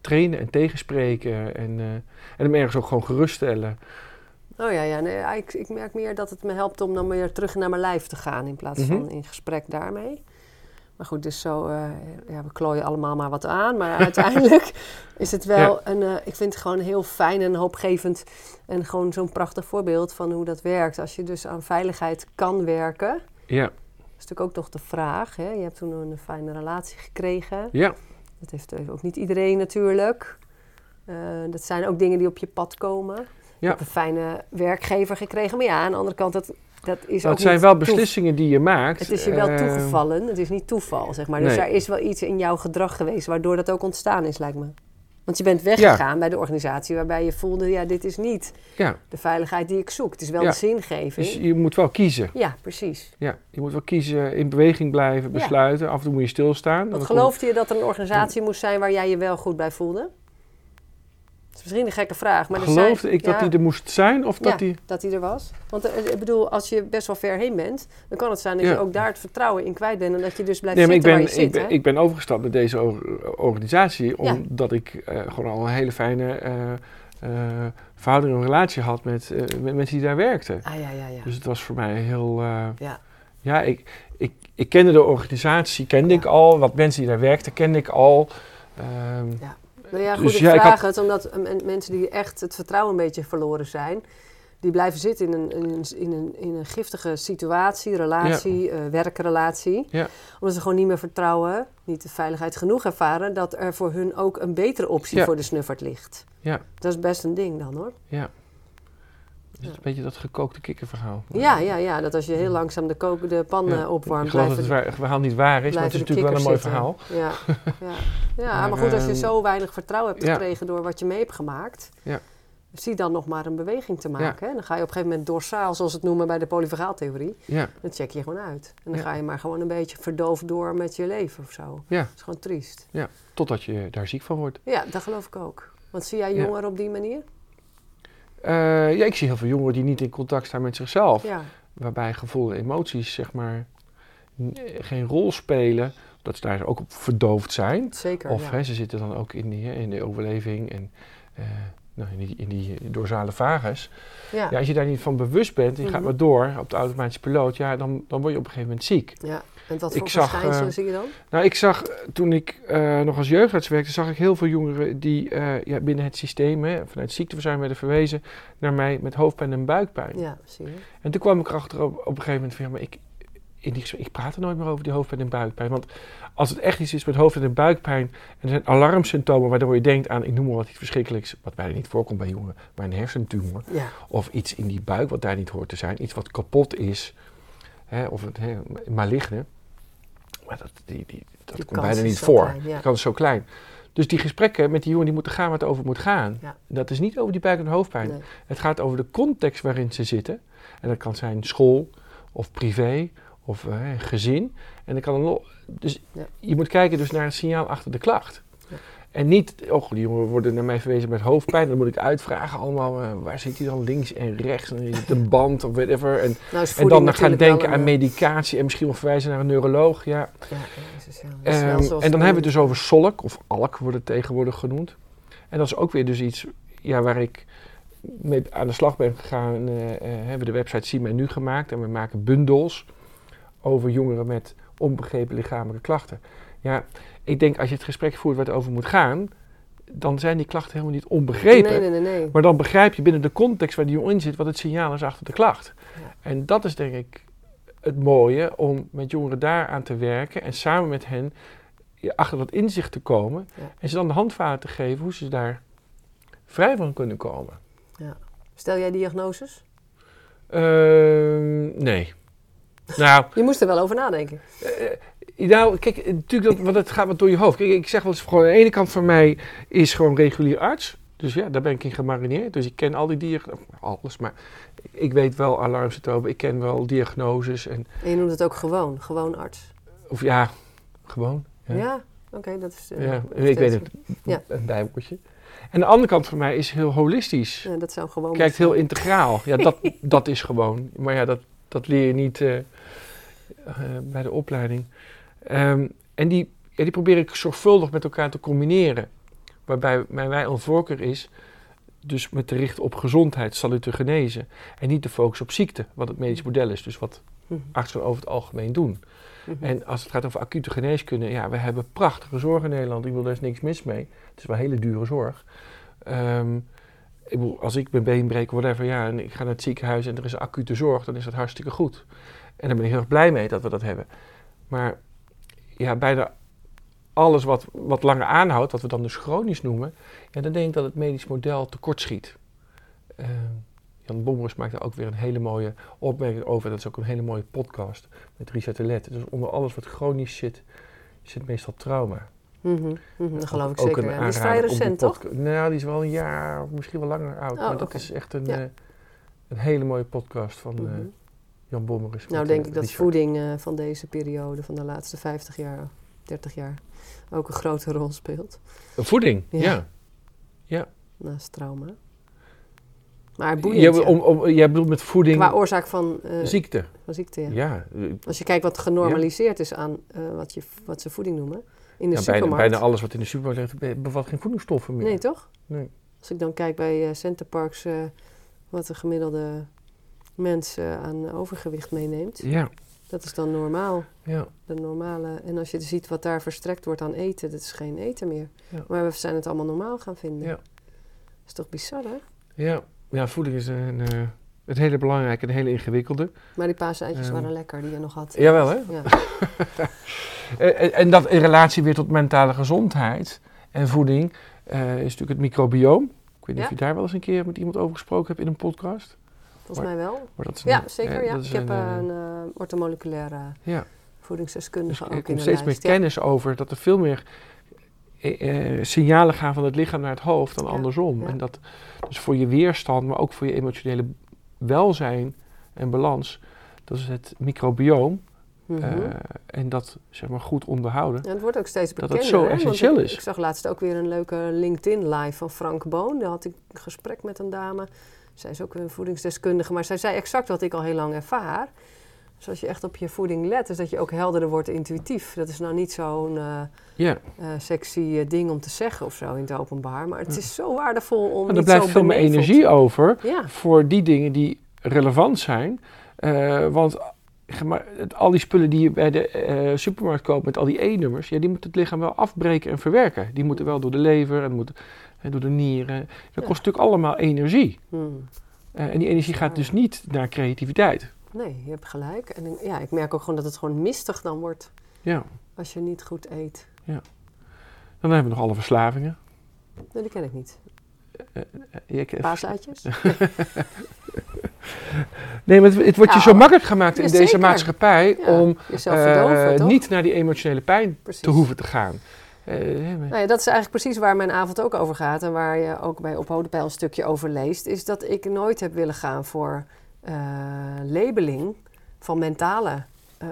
A: trainen en tegenspreken en, en hem ergens ook gewoon geruststellen.
B: Oh ja, ja nee, ja, ik, ik merk meer dat het me helpt om dan weer terug naar mijn lijf te gaan in plaats
A: Mhm.
B: van in gesprek daarmee. Maar goed, dus zo, eh, ja, we klooien allemaal maar wat aan. Maar uiteindelijk is het wel een, eh, ik vind het gewoon heel fijn en hoopgevend. En gewoon zo'n prachtig voorbeeld van hoe dat werkt. Als je dus aan veiligheid kan werken.
A: Ja,
B: Dat is natuurlijk ook toch de vraag. Hè? Je hebt toen een fijne relatie gekregen.
A: ja,
B: Dat heeft ook niet iedereen natuurlijk. Eh, dat zijn ook dingen die op je pad komen. Je
A: Ja.
B: hebt een fijne werkgever gekregen. Maar ja, aan de andere kant, dat, dat is
A: dat zijn wel beslissingen die je maakt.
B: Het is je wel
A: Eh,
B: toegevallen. Het is niet toeval, zeg maar. Dus
A: nee.
B: er is wel iets in jouw gedrag geweest waardoor dat ook ontstaan is, lijkt me. Want je bent weggegaan bij de organisatie waarbij je voelde... ja, dit is niet
A: Ja,
B: de veiligheid die ik zoek. Het is wel
A: Ja.
B: de zingeving.
A: dus je moet wel kiezen.
B: Ja, precies.
A: Ja, je moet wel kiezen, in beweging blijven, besluiten. Af en toe moet je stilstaan. Dan
B: geloofde je dat er een organisatie moest zijn waar jij je wel goed bij voelde? Dat is misschien een gekke vraag, maar
A: Geloofde
B: zijn,
A: ik dat die er moest zijn? Of dat
B: ja,
A: die...
B: dat die er was. Want eh, ik bedoel, als je best wel ver heen bent, dan kan het zijn dat
A: Ja.
B: je ook daar het vertrouwen in kwijt bent en dat je dus blijft
A: Nee, maar ik
B: zitten
A: ben,
B: waar je
A: ik,
B: zit.
A: ben, ik ben overgestapt naar deze or- organisatie omdat ik eh, gewoon al een hele fijne eh eh, verhouding en relatie had met, met mensen die daar werkten.
B: Ah ja, ja, ja.
A: Dus het was voor mij heel...
B: ja.
A: ja, ik, ik, ik kende de organisatie, kende ik al. Wat mensen die daar werkten, kende ik al. Ehm,
B: Nou ja, goed,
A: Dus
B: ik
A: ja, ik
B: vraag
A: had-
B: het omdat eh, men- mensen die echt het vertrouwen een beetje verloren zijn, die blijven zitten in een, in een, in een, in een giftige situatie, relatie, eh, werkrelatie.
A: Ja.
B: Omdat ze gewoon niet meer vertrouwen, niet de veiligheid genoeg ervaren, dat er voor hun ook een betere optie voor de snuffert ligt.
A: Ja.
B: Dat is best een ding dan hoor.
A: ja. Het is een beetje dat gekookte kikkerverhaal.
B: Ja, ja, ja, dat als je heel langzaam de, kook, de pan
A: Ja.
B: eh, opwarmt,
A: Ik geloof dat het waar- verhaal niet waar is, maar het is natuurlijk wel een mooi verhaal.
B: Ja, ja. ja maar,
A: Maar,
B: goed, als je
A: ehm,
B: zo weinig vertrouwen hebt
A: ja.
B: gekregen door wat je mee hebt gemaakt,
A: Ja.
B: zie dan nog maar een beweging te maken. Hè? Dan ga je op een gegeven moment dorsaal, zoals ze het noemen bij de polyvagaaltheorie,
A: Ja,
B: dan check je gewoon uit. En dan
A: Ja.
B: ga je maar gewoon een beetje verdoofd door met je leven of zo.
A: Ja.
B: Dat is gewoon triest.
A: totdat je daar ziek van wordt.
B: Ja, dat geloof ik ook. Want zie jij
A: Ja.
B: jongeren op die manier?
A: Eh, ja, ik zie heel veel jongeren die niet in contact staan met zichzelf.
B: Ja,
A: Waarbij gevoel en emoties, zeg maar, geen rol spelen. Dat ze daar ook op verdoofd zijn.
B: zeker.
A: Of
B: ja.
A: hè, ze zitten dan ook in, die, in de overleving en eh, nou, in, die, in die dorsale vagus.
B: ja.
A: Ja, als je daar niet van bewust bent en je gaat
B: Mhm.
A: maar door op de automatische piloot, ja, dan, dan word je op een gegeven moment ziek.
B: Ja. En wat
A: Ik
B: voor verschijnselen
A: eh,
B: zie je dan?
A: Nou, ik zag eh, toen ik eh, nog als jeugdarts werkte, zag ik heel veel jongeren die ja, binnen het systeem, hè, vanuit ziekteverzuim werden verwezen naar mij met hoofdpijn en buikpijn.
B: Ja, zie je.
A: En toen kwam ik erachter op, op een gegeven moment van, ja, maar ik, in die ik praat er nooit meer over die hoofdpijn en buikpijn. Want als het echt iets is met hoofdpijn en buikpijn, en er zijn alarmsymptomen waardoor je denkt aan, ik noem maar wat iets verschrikkelijks, wat bijna niet voorkomt bij jongeren, maar een hersentumor.
B: Ja,
A: Of iets in die buik wat daar niet hoort te zijn, iets wat kapot is, hè, of het hè, maligne. Maar dat, die, die, dat
B: Die
A: komt bijna niet voor.
B: klein, ja.
A: Die kans is zo klein. Dus die gesprekken met die jongen die moeten gaan waar het over moet gaan.
B: Ja.
A: Dat is niet over die buik- en hoofdpijn.
B: nee.
A: Het gaat over de context waarin ze zitten. En dat kan zijn school of privé of eh, gezin. En dan kan nog, dus
B: Ja.
A: je moet kijken dus naar het signaal achter de klacht. En niet, oh, die jongen worden naar mij verwezen met hoofdpijn. Dan moet ik uitvragen allemaal, eh, waar zit hij dan links en rechts? En is het een band of whatever. En,
B: Nou
A: en dan gaan denken aan
B: een,
A: medicatie en misschien wel verwijzen naar een neuroloog. Ja.
B: Ja, Jezus, ja. Dat is wel
A: Ehm, en dan hebben we het dus over SOLK, of ALK wordt het tegenwoordig genoemd. En dat is ook weer dus iets ja, waar ik mee aan de slag ben gegaan. eh, eh, hebben we de website Zie mij nu gemaakt en we maken bundels over jongeren met onbegrepen lichamelijke klachten. Ja, ik denk als je het gesprek voert waar het over moet gaan, dan zijn die klachten helemaal niet onbegrepen.
B: Nee, nee, nee.
A: Maar dan begrijp je binnen de context waar die jongen in zit wat het signaal is achter de klacht.
B: Ja.
A: En dat is denk ik het mooie om met jongeren daaraan te werken en samen met hen ja, achter dat inzicht te komen
B: Ja.
A: en ze dan de handvaten te geven hoe ze daar vrij van kunnen komen.
B: Stel jij diagnoses?
A: Ehm, nee. Nou,
B: Je moest er wel over nadenken.
A: eh, nou, kijk, natuurlijk, dat, want het gaat wat door je hoofd. Kijk, ik zeg wel eens, gewoon, aan de ene kant van mij is gewoon regulier arts. Dus ja, daar ben ik in gemarineerd. Dus ik ken al die diagnoses, alles, maar ik weet wel alarmsymptomen, ik ken wel diagnoses en,
B: En je noemt het ook gewoon, gewoon arts.
A: of ja, gewoon.
B: Ja,
A: Ja,
B: oké, dat is... eh,
A: ja, ik weet het,
B: Ja.
A: een bijwoordje. En de andere kant van mij is heel holistisch.
B: Ja, dat zou gewoon...
A: Kijkt heel integraal. Ja, dat, dat is gewoon. Maar ja, dat, dat leer je niet eh, eh, bij de opleiding. Ehm, en die, ja, die probeer ik zorgvuldig met elkaar te combineren. Waarbij mijn wij een voorkeur is dus met te richten op gezondheid, zal u te genezen. En niet te focussen op ziekte, wat het medisch model is. Dus wat
B: Mhm.
A: artsen over het algemeen doen.
B: Mhm.
A: En als het gaat over acute geneeskunde, ja, we hebben prachtige zorg in Nederland. Ik bedoel, daar is niks mis mee. Het is wel hele dure zorg. Ehm, als ik mijn been breek, whatever, ja, en ik ga naar het ziekenhuis en er is acute zorg, dan is dat hartstikke goed. En daar ben ik heel erg blij mee dat we dat hebben. Maar ja, bijna alles wat, wat langer aanhoudt, wat we dan dus chronisch noemen, ja, dan denk ik dat het medisch model tekortschiet. Ehm Jan Bommers maakt daar ook weer een hele mooie opmerking over. Dat is ook een hele mooie podcast met Richard de Let. Dus onder alles wat chronisch zit, zit meestal trauma.
B: Mhm, mhm, Dat geloof ik
A: Ook
B: zeker.
A: een
B: ja. Die is vrij recent, toch?
A: Nou, die is wel een jaar, misschien wel langer oud.
B: Oh,
A: maar dat is echt een,
B: Ja.
A: eh, een hele mooie podcast van eh,
B: Mhm.
A: Jan Bommers.
B: Nou, denk
A: eh,
B: ik dat
A: Richard.
B: voeding van deze periode, van de laatste 50 jaar, 30 jaar, ook een grote rol speelt.
A: Voeding,
B: Ja.
A: ja.
B: Naast trauma. Maar boeiend,
A: Jij,
B: ja.
A: om, om, jij bedoelt met voeding
B: Qua oorzaak van,
A: ziekte.
B: van ziekte, ja.
A: Ja,
B: Als je kijkt wat genormaliseerd is aan wat, je, wat ze voeding noemen. In de
A: ja, bijna,
B: supermarkt.
A: bijna alles wat in de supermarkt ligt be- bevat geen voedingsstoffen meer.
B: Nee, toch?
A: Nee.
B: Als ik dan kijk bij eh Centerparks eh, wat de gemiddelde mens eh, aan overgewicht meeneemt.
A: Ja,
B: Dat is dan normaal.
A: ja.
B: De normale. En als je ziet wat daar verstrekt wordt aan eten, dat is geen eten meer.
A: Ja.
B: Maar we zijn het allemaal normaal gaan vinden.
A: Ja.
B: Dat is toch bizar, hè?
A: Ja, ja voeding is een, eh, een hele belangrijke, een hele ingewikkelde.
B: Maar die paaseitjes
A: Ehm.
B: waren lekker die je nog had.
A: Jawel, hè?
B: Ja.
A: Eh, En, en dat in relatie weer tot mentale gezondheid en voeding eh, is natuurlijk het microbioom. Ik weet niet
B: Ja.
A: of je daar wel eens een keer met iemand over gesproken hebt in een podcast.
B: Volgens mij wel.
A: Maar dat is
B: Ja, zeker.
A: eh,
B: ja.
A: dat is
B: Ik heb
A: een,
B: eh,
A: eh,
B: een eh orthomoleculaire
A: ja, dus
B: voedingsdeskundige
A: er
B: ook in
A: komt
B: de
A: steeds meer
B: lijst.
A: Kennis over dat er veel meer eh, eh, signalen gaan van het lichaam naar het hoofd dan andersom. En dat dus voor je weerstand, maar ook voor je emotionele welzijn en balans, dat is het microbioom.
B: Mhm.
A: eh, en dat zeg maar goed onderhouden.
B: Ja, het wordt ook steeds
A: dat
B: bekender.
A: het zo
B: hè,
A: essentieel
B: ik,
A: is.
B: Ik zag laatst ook weer een leuke LinkedIn live van Frank Boon. Daar had ik een gesprek met een dame. Zij is ook een voedingsdeskundige, maar zij zei exact wat ik al heel lang ervaar. Dus als je echt op je voeding let, is dat je ook helderder wordt intuïtief. Dat is nou niet zo'n eh, eh, sexy eh, ding om te zeggen of zo in het openbaar. Maar het is zo waardevol om
A: en er blijft veel meer energie over
B: Ja,
A: voor die dingen die relevant zijn. Want zeg maar, het- al die spullen die je bij de supermarkt koopt met al die E-nummers, ja, die moet het lichaam wel afbreken en verwerken. Die moeten wel door de lever en door de nieren. Dat
B: Ja.
A: kost natuurlijk allemaal energie.
B: Hmm.
A: En die energie gaat dus niet naar creativiteit.
B: Nee, je hebt gelijk. En ik- ja, ik merk ook gewoon dat het gewoon mistig dan wordt
A: Ja.
B: als je niet goed eet.
A: Dan hebben we nog alle verslavingen.
B: Nee, die ken ik niet.
A: Je-
B: Paaseitjes?
A: Nee, maar het, het wordt je
B: Ja,
A: zo makkelijk gemaakt in
B: ja,
A: deze
B: zeker.
A: maatschappij
B: Ja,
A: om niet naar die emotionele pijn
B: Precies.
A: te hoeven te gaan.
B: Nou ja, dat is eigenlijk precies waar mijn avond ook over gaat. En waar je ook bij Op Hodepeil een stukje over leest. Is dat ik nooit heb willen gaan voor eh, labeling van mentale eh,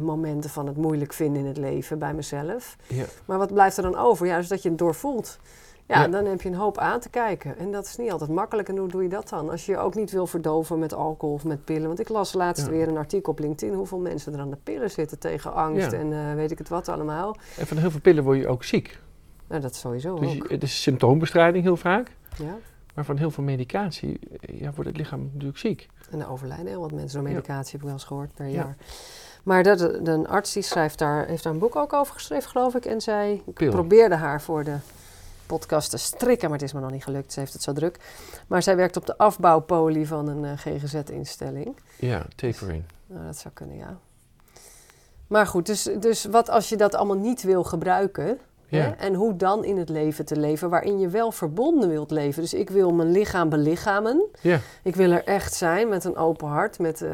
B: momenten van het moeilijk vinden in het leven bij mezelf.
A: ja.
B: Maar wat blijft er dan over? Ja, dus dat je het doorvoelt. Ja,
A: Ja.
B: dan heb je een hoop aan te kijken. En dat is niet altijd makkelijk. En hoe doe je dat dan? Als je je ook niet wil verdoven met alcohol of met pillen. Want ik las laatst
A: Ja.
B: weer een artikel op LinkedIn... hoeveel mensen er aan de pillen zitten tegen angst en eh, weet ik het wat allemaal.
A: En van heel veel pillen word je ook ziek.
B: Nou, dat sowieso
A: Dus
B: ook.
A: het is symptoombestrijding heel vaak.
B: Ja.
A: Maar van heel veel medicatie ja, wordt het lichaam natuurlijk ziek.
B: En er overlijden heel wat mensen door medicatie, heb ik wel eens gehoord, per
A: Ja.
B: jaar. Maar dat, een arts die schrijft daar, heeft daar een boek ook over geschreven, geloof ik. En zij
A: Pil.
B: probeerde haar voor de podcast te strikken, maar het is me nog niet gelukt. Ze heeft het zo druk. Maar zij werkt op de afbouwpolie van een eh, GGZ-instelling.
A: Ja, tapering.
B: Nou, dat zou kunnen, ja. Maar goed, dus, dus wat als je dat allemaal niet wil gebruiken...
A: Ja.
B: En hoe dan in het leven te leven waarin je wel verbonden wilt leven. Dus ik wil mijn lichaam belichamen.
A: Ja,
B: Ik wil er echt zijn met een open hart, met eh,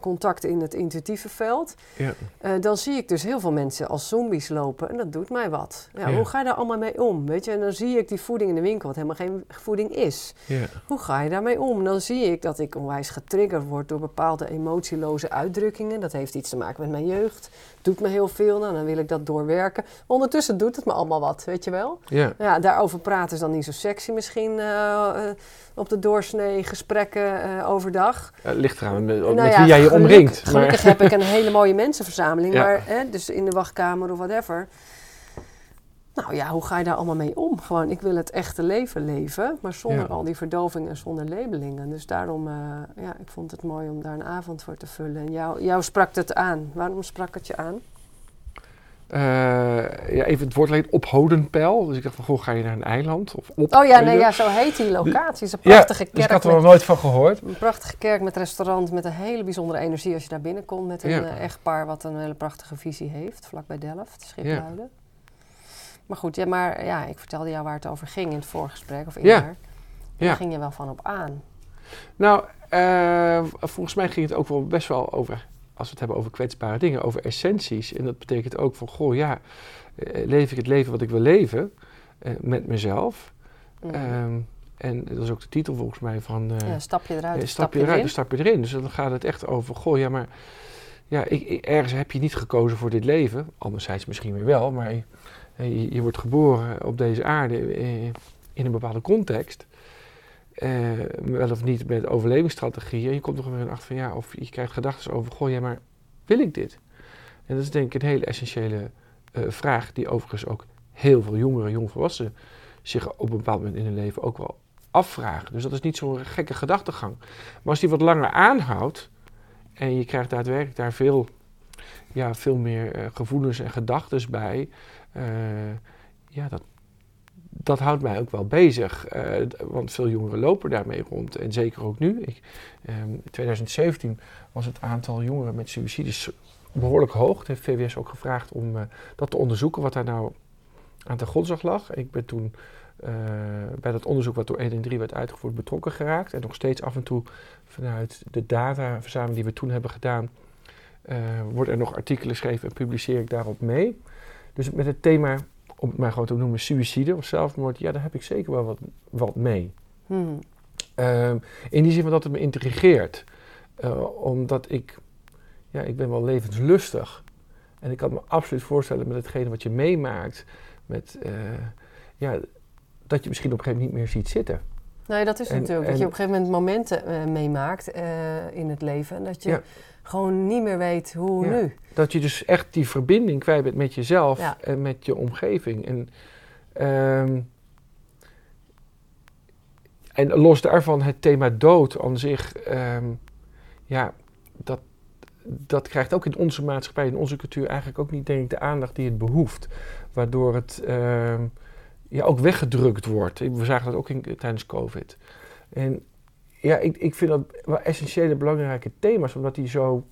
B: contact in het intuïtieve veld.
A: ja.
B: Eh, dan zie ik dus heel veel mensen als zombies lopen en dat doet mij wat. Hoe ga je daar allemaal mee om? Weet je? En dan zie ik die voeding in de winkel, wat helemaal geen voeding is.
A: ja.
B: Hoe ga je daarmee om? Dan zie ik dat ik onwijs getriggerd word door bepaalde emotieloze uitdrukkingen. Dat heeft iets te maken met mijn jeugd. Doet me heel veel, nou, dan wil ik dat doorwerken. Ondertussen doet het me allemaal wat, weet je wel?
A: ja.
B: Ja, daarover praten is dan niet zo sexy misschien eh, eh, op de doorsnee gesprekken eh, overdag.
A: Ja, Het ligt eraan met,
B: Nou
A: met
B: ja,
A: wie jij je
B: geluk-
A: omringt.
B: Gelukkig heb ik een hele mooie mensenverzameling, maar hè, dus in de wachtkamer of whatever. Nou ja, hoe ga je daar allemaal mee om? Gewoon, ik wil het echte leven leven, maar zonder al die verdoving en zonder labelingen. Dus daarom, ja, ik vond het mooi om daar een avond voor te vullen. En jou, jou sprak het aan. Waarom sprak het je aan?
A: Eh, ja, even het woord alleen ophodenpeil. Dus ik dacht van, goh, ga je naar een eiland? Of op,
B: Oh ja, nee, ja, zo heet die locatie. Het is een
A: Ja,
B: prachtige
A: dus ik
B: kerk.
A: had er nog nooit van gehoord.
B: Een prachtige kerk met restaurant, met een hele bijzondere energie als je daar binnenkomt. Met een
A: Ja.
B: eh, echtpaar wat een hele prachtige visie heeft, vlakbij Delft, Schipluiden. Maar goed, ja, maar ja, ik vertelde jou waar het over ging in het voorgesprek, of daar.
A: Ja.
B: Daar ging je wel van op aan.
A: Nou, eh, volgens mij ging het ook wel best wel over, als we het hebben over kwetsbare dingen, over essenties. En dat betekent ook van, goh, ja, eh, leef ik het leven wat ik wil leven eh, met mezelf?
B: Mm.
A: Ehm, en dat is ook de titel volgens mij van... eh,
B: ja, stap je eruit, of
A: stap je eruit, stap je erin. Dus dan gaat het echt over, goh, ja, maar ja, ik, ik- ergens heb je niet gekozen voor dit leven. Anderzijds misschien weer wel, maar je, wordt geboren op deze aarde in een bepaalde context. Eh, wel of niet met overlevingsstrategieën. En je komt er weer achter van, ja, of je krijgt gedachten over, goh, ja, maar wil ik dit? En dat is denk ik een hele essentiële eh, vraag die overigens ook heel veel jongeren, jongvolwassenen zich op een bepaald moment in hun leven ook wel afvragen. Dus dat is niet zo'n gekke gedachtegang. Maar als die wat langer aanhoudt en je krijgt daadwerkelijk daar veel, ja, veel meer eh, gevoelens en gedachten bij, ja, dat, dat houdt mij ook wel bezig. Eh, want veel jongeren lopen daarmee rond. En zeker ook nu. Ehm, in 2017 was het aantal jongeren met suïcides behoorlijk hoog. Het heeft VWS ook gevraagd om eh, dat te onderzoeken, wat daar nou aan ten grondslag lag. Ik ben toen eh, bij dat onderzoek wat door 113 werd uitgevoerd betrokken geraakt. En nog steeds af en toe vanuit de dataverzameling die we toen hebben gedaan, eh worden er nog artikelen geschreven en publiceer ik daarop mee. Dus met het thema, om het maar gewoon te noemen, suïcide of zelfmoord, ja, daar heb ik zeker wel wat, wat mee.
B: Hmm.
A: Ehm, in die zin van dat het me intrigeert. Eh, omdat ik, ja, ik ben wel levenslustig. En ik kan me absoluut voorstellen met hetgene wat je meemaakt, met, eh, ja, dat je misschien op een gegeven moment niet meer ziet zitten.
B: Nee, dat is
A: En-
B: natuurlijk. Dat je op een gegeven moment momenten eh, meemaakt in het leven. En dat je
A: Ja.
B: Gewoon niet meer weet hoe
A: Ja.
B: nu.
A: Dat je dus echt die verbinding kwijt bent met jezelf
B: Ja.
A: en met je omgeving. En, ehm, en los daarvan het thema dood aan zich, ehm, ja, dat, dat krijgt ook in onze maatschappij, in onze cultuur eigenlijk ook niet denk ik de aandacht die het behoeft. Waardoor het ehm, ja, ook weggedrukt wordt. We zagen dat ook in, tijdens COVID. En ja, ik, ik vind dat wel essentiële belangrijke thema's, omdat die zo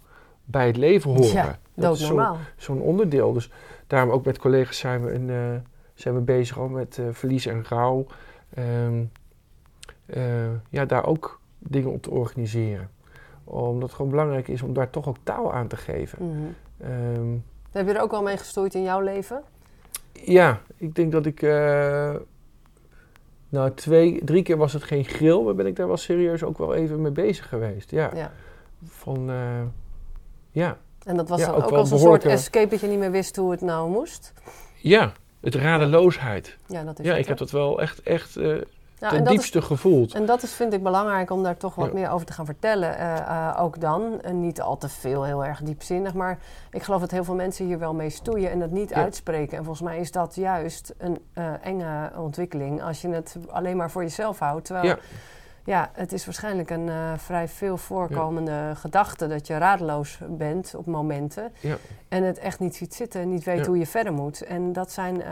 A: bij het leven horen.
B: Ja,
A: Dat is zo- zo'n onderdeel. Dus daarom ook met collega's zijn we, een, eh, zijn we bezig al met eh, verlies en rouw. Ehm, eh, ja, daar ook dingen op te organiseren. Omdat het gewoon belangrijk is om daar toch ook taal aan te geven.
B: Mhm.
A: Ehm,
B: Heb je er ook al mee gestoeid in jouw leven?
A: ja, ik denk dat ik... eh, nou, twee, drie keer was het geen grill, maar ben ik daar wel serieus ook wel even mee bezig geweest. Ja,
B: Ja.
A: van... eh, ja.
B: En dat was
A: Ja,
B: dan
A: ook
B: als een soort escape dat je niet meer wist hoe het nou moest?
A: ja, het radeloosheid.
B: Ja, dat is
A: Ja,
B: het,
A: ik heb dat wel echt, echt eh, Ten
B: is
A: diepste gevoeld.
B: En dat is, vind ik belangrijk om daar toch wat
A: Ja.
B: meer over te gaan vertellen. eh, eh, ook dan. En niet al te veel, heel erg diepzinnig. Maar ik geloof dat heel veel mensen hier wel mee stoeien en dat niet
A: Ja.
B: uitspreken. En volgens mij is dat juist een eh, enge ontwikkeling als je het alleen maar voor jezelf houdt. Terwijl, ja,
A: Ja.
B: het is waarschijnlijk een vrij veel voorkomende gedachte dat je radeloos bent op momenten.
A: Ja.
B: En het echt niet ziet zitten en niet weet hoe je verder moet. En dat zijn.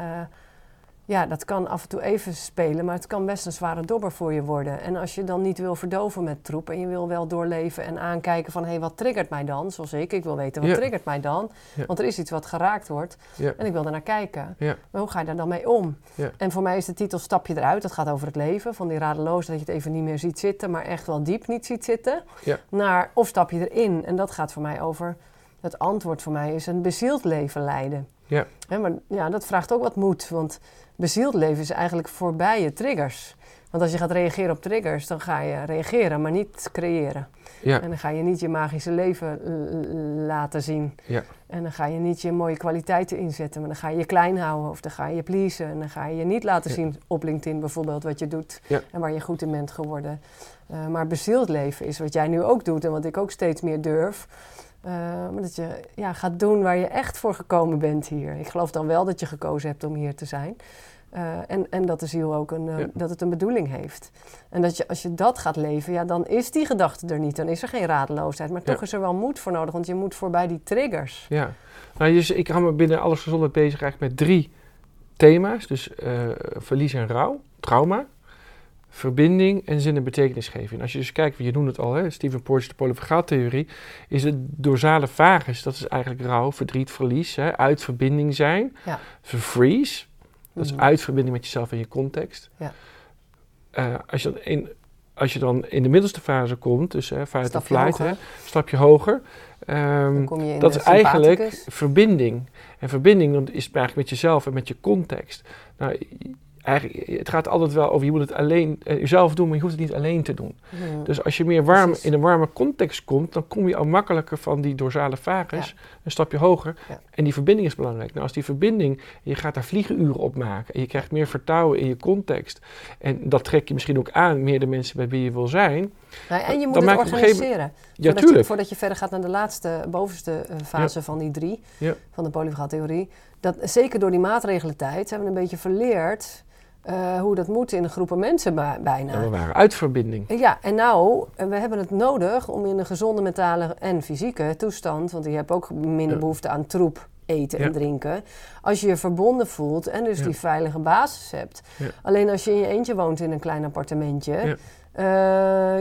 B: Ja, dat kan af en toe even spelen, maar het kan best een zware dobber voor je worden. En als je dan niet wil verdoven met troep en je wil wel doorleven en aankijken van... hé, hey, wat triggert mij dan? Zoals ik, ik wil weten, wat
A: Ja.
B: triggert mij dan?
A: Ja.
B: Want er is iets wat geraakt wordt
A: Ja.
B: en ik wil er naar kijken. Maar hoe ga je daar dan mee om? En voor mij is de titel Stap je eruit. Dat gaat over het leven, van die radeloos dat je het even niet meer ziet zitten... maar echt wel diep niet ziet zitten. Naar of stap je erin. En dat gaat voor mij over... Het antwoord voor mij is een bezield leven leiden.
A: Ja.
B: Hè, maar ja, dat vraagt ook wat moed, want bezield leven is eigenlijk voorbij je triggers. Want als je gaat reageren op triggers, dan ga je reageren, maar niet creëren.
A: Ja.
B: En dan ga je niet je magische leven laten zien.
A: Ja.
B: En dan ga je niet je mooie kwaliteiten inzetten, maar dan ga je je klein houden of dan ga je je pleasen. En dan ga je je niet laten
A: Ja.
B: zien op LinkedIn bijvoorbeeld wat je doet en waar je goed in bent geworden. Eh, maar bezield leven is wat jij nu ook doet en wat ik ook steeds meer durf. Eh, maar dat je ja, gaat doen waar je echt voor gekomen bent hier. Ik geloof dan wel dat je gekozen hebt om hier te zijn. Uh, en, en dat de ziel ook een, uh,
A: Ja.
B: dat het een bedoeling heeft. En dat je, als je dat gaat leven, ja, dan is die gedachte er niet. Dan is er geen radeloosheid. Maar toch is er wel moed voor nodig, want je moet voorbij die triggers.
A: Ja, nou, dus ik hou me binnen alles gezondheid bezig eigenlijk met drie thema's. Dus eh, verlies en rouw, trauma, verbinding en zin en betekenisgeving. Als je dus kijkt, je noemde het al, hè, Stephen Porges, de polyvagaaltheorie, is het dosale vagus, dat is eigenlijk rouw, verdriet, verlies, hè, uit verbinding zijn.
B: Ja.
A: Freeze, dat is
B: Mhm.
A: uit verbinding met jezelf en je context.
B: Ja.
A: Eh, als, je dan in, als je dan in de middelste fase komt, dus hè, fight
B: Stapje
A: flight,
B: hoger.
A: hè, hoger,
B: Dan kom je in
A: dat
B: de
A: is eigenlijk verbinding. En verbinding dat is eigenlijk met jezelf en met je context. Nou, eigenlijk, het gaat altijd wel over, je moet het alleen jezelf doen, maar je hoeft het niet alleen te doen. Dus als je meer warm,
B: Precies.
A: in een warme context komt, dan kom je al makkelijker van die dorsale vagus een stapje hoger.
B: Ja.
A: En die verbinding is belangrijk. Nou, als die verbinding, je gaat daar vliegenuren op maken en je krijgt meer vertrouwen in je context. En dat trek je misschien ook aan, meer de mensen bij wie je wil zijn.
B: Nou, en je moet
A: dan
B: het organiseren.
A: Ja,
B: voordat, je, voordat je verder gaat naar de laatste, bovenste eh, fase van die drie, van de polyvagaaltheorie. Dat, zeker door die maatregelentijd hebben we een beetje verleerd eh, hoe dat moet in groepen mensen bijna.
A: Ja, we waren uit verbinding.
B: Ja, en nou, we hebben het nodig om in een gezonde mentale en fysieke toestand, want je hebt ook minder
A: Ja.
B: behoefte aan troep, eten en drinken, als je je verbonden voelt en dus die veilige basis hebt. Alleen als je in je eentje woont in een klein appartementje, Eh,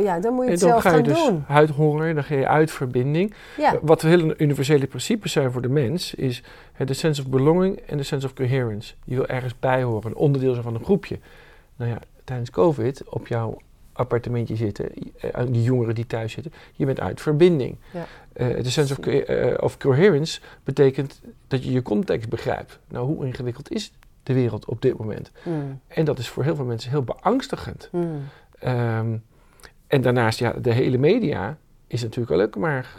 B: ja, dan moet je
A: En
B: het
A: dan
B: zelf
A: ga je
B: gaan
A: dus
B: doen.
A: dan ga je uit verbinding.
B: Ja,
A: Wat hele universele principes zijn voor de mens, is de sense of belonging en de sense of coherence. Je wil ergens bij horen, een onderdeel zijn van een groepje. Nou ja, tijdens COVID op jouw appartementje zitten, eh, die jongeren die thuis zitten, je bent uit verbinding.
B: Ja.
A: Eh, de sense of, eh, of coherence betekent dat je je context begrijpt. Nou, hoe ingewikkeld is de wereld op dit moment?
B: Hmm,
A: En dat is voor heel veel mensen heel beangstigend.
B: hmm.
A: Ehm, en daarnaast, ja, de hele media is natuurlijk ook maar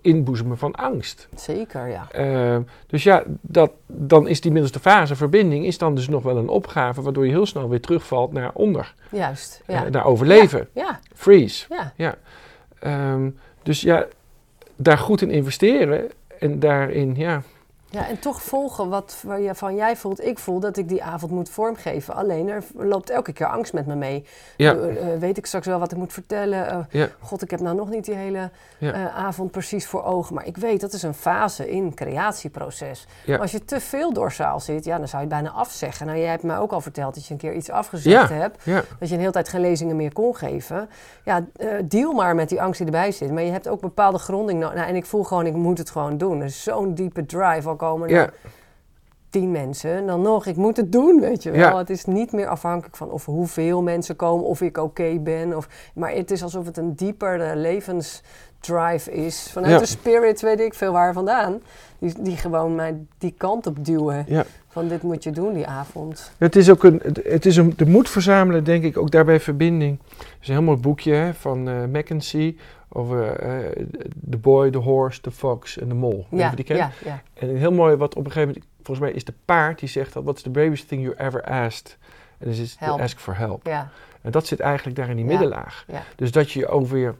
A: inboezemen van angst.
B: zeker, ja.
A: Ehm, dus ja, dat, dan is die middelste fase, verbinding, is dan dus nog wel een opgave, waardoor je heel snel weer terugvalt naar onder,
B: Juist, ja.
A: eh, naar overleven,
B: Ja,
A: freeze.
B: ja.
A: Ehm, dus ja, daar goed in investeren en daarin, ja,
B: Ja, en toch volgen wat van jij voelt, ik voel dat ik die avond moet vormgeven. Alleen er loopt elke keer angst met me mee.
A: ja,
B: Eh, weet ik straks wel wat ik moet vertellen?
A: Ja.
B: God, ik heb nou nog niet die hele
A: Ja.
B: eh, avond precies voor ogen. Maar ik weet, dat is een fase in het creatieproces. Als je te veel dorsaal zit, ja, dan zou je het bijna afzeggen. Nou, jij hebt mij ook al verteld dat je een keer iets afgezegd hebt. Dat je een hele tijd geen lezingen meer kon geven. Ja, eh, deal maar met die angst die erbij zit. Maar je hebt ook bepaalde gronding nodig. Nou, en ik voel gewoon, ik moet het gewoon doen. Er is zo'n diepe drive al komen.
A: ja,
B: tien mensen. En dan nog, ik moet het doen, weet je wel.
A: Ja.
B: Het is niet meer afhankelijk van of hoeveel mensen komen, of ik oké ben. Of, maar het is alsof het een diepere levensdrive is. Vanuit
A: Ja.
B: de spirit, weet ik veel waar vandaan. Die, die gewoon mij die kant op duwen.
A: ja.
B: Van dit moet je doen die avond.
A: Het is ook een, het- is een, de moed verzamelen, denk ik, ook daarbij verbinding. Er is een heel mooi boekje hè, van eh Mackenzie over eh, The Boy, The Horse, The Fox en. Weet je
B: Ja,
A: die kent?
B: ja, ja.
A: En een heel mooi wat op een gegeven moment, volgens mij is de paard die zegt dat, what's the bravest thing you ever asked? En dat is
B: Help.
A: ask for help.
B: ja.
A: En dat zit eigenlijk daar in die middenlaag. Dus dat je over je,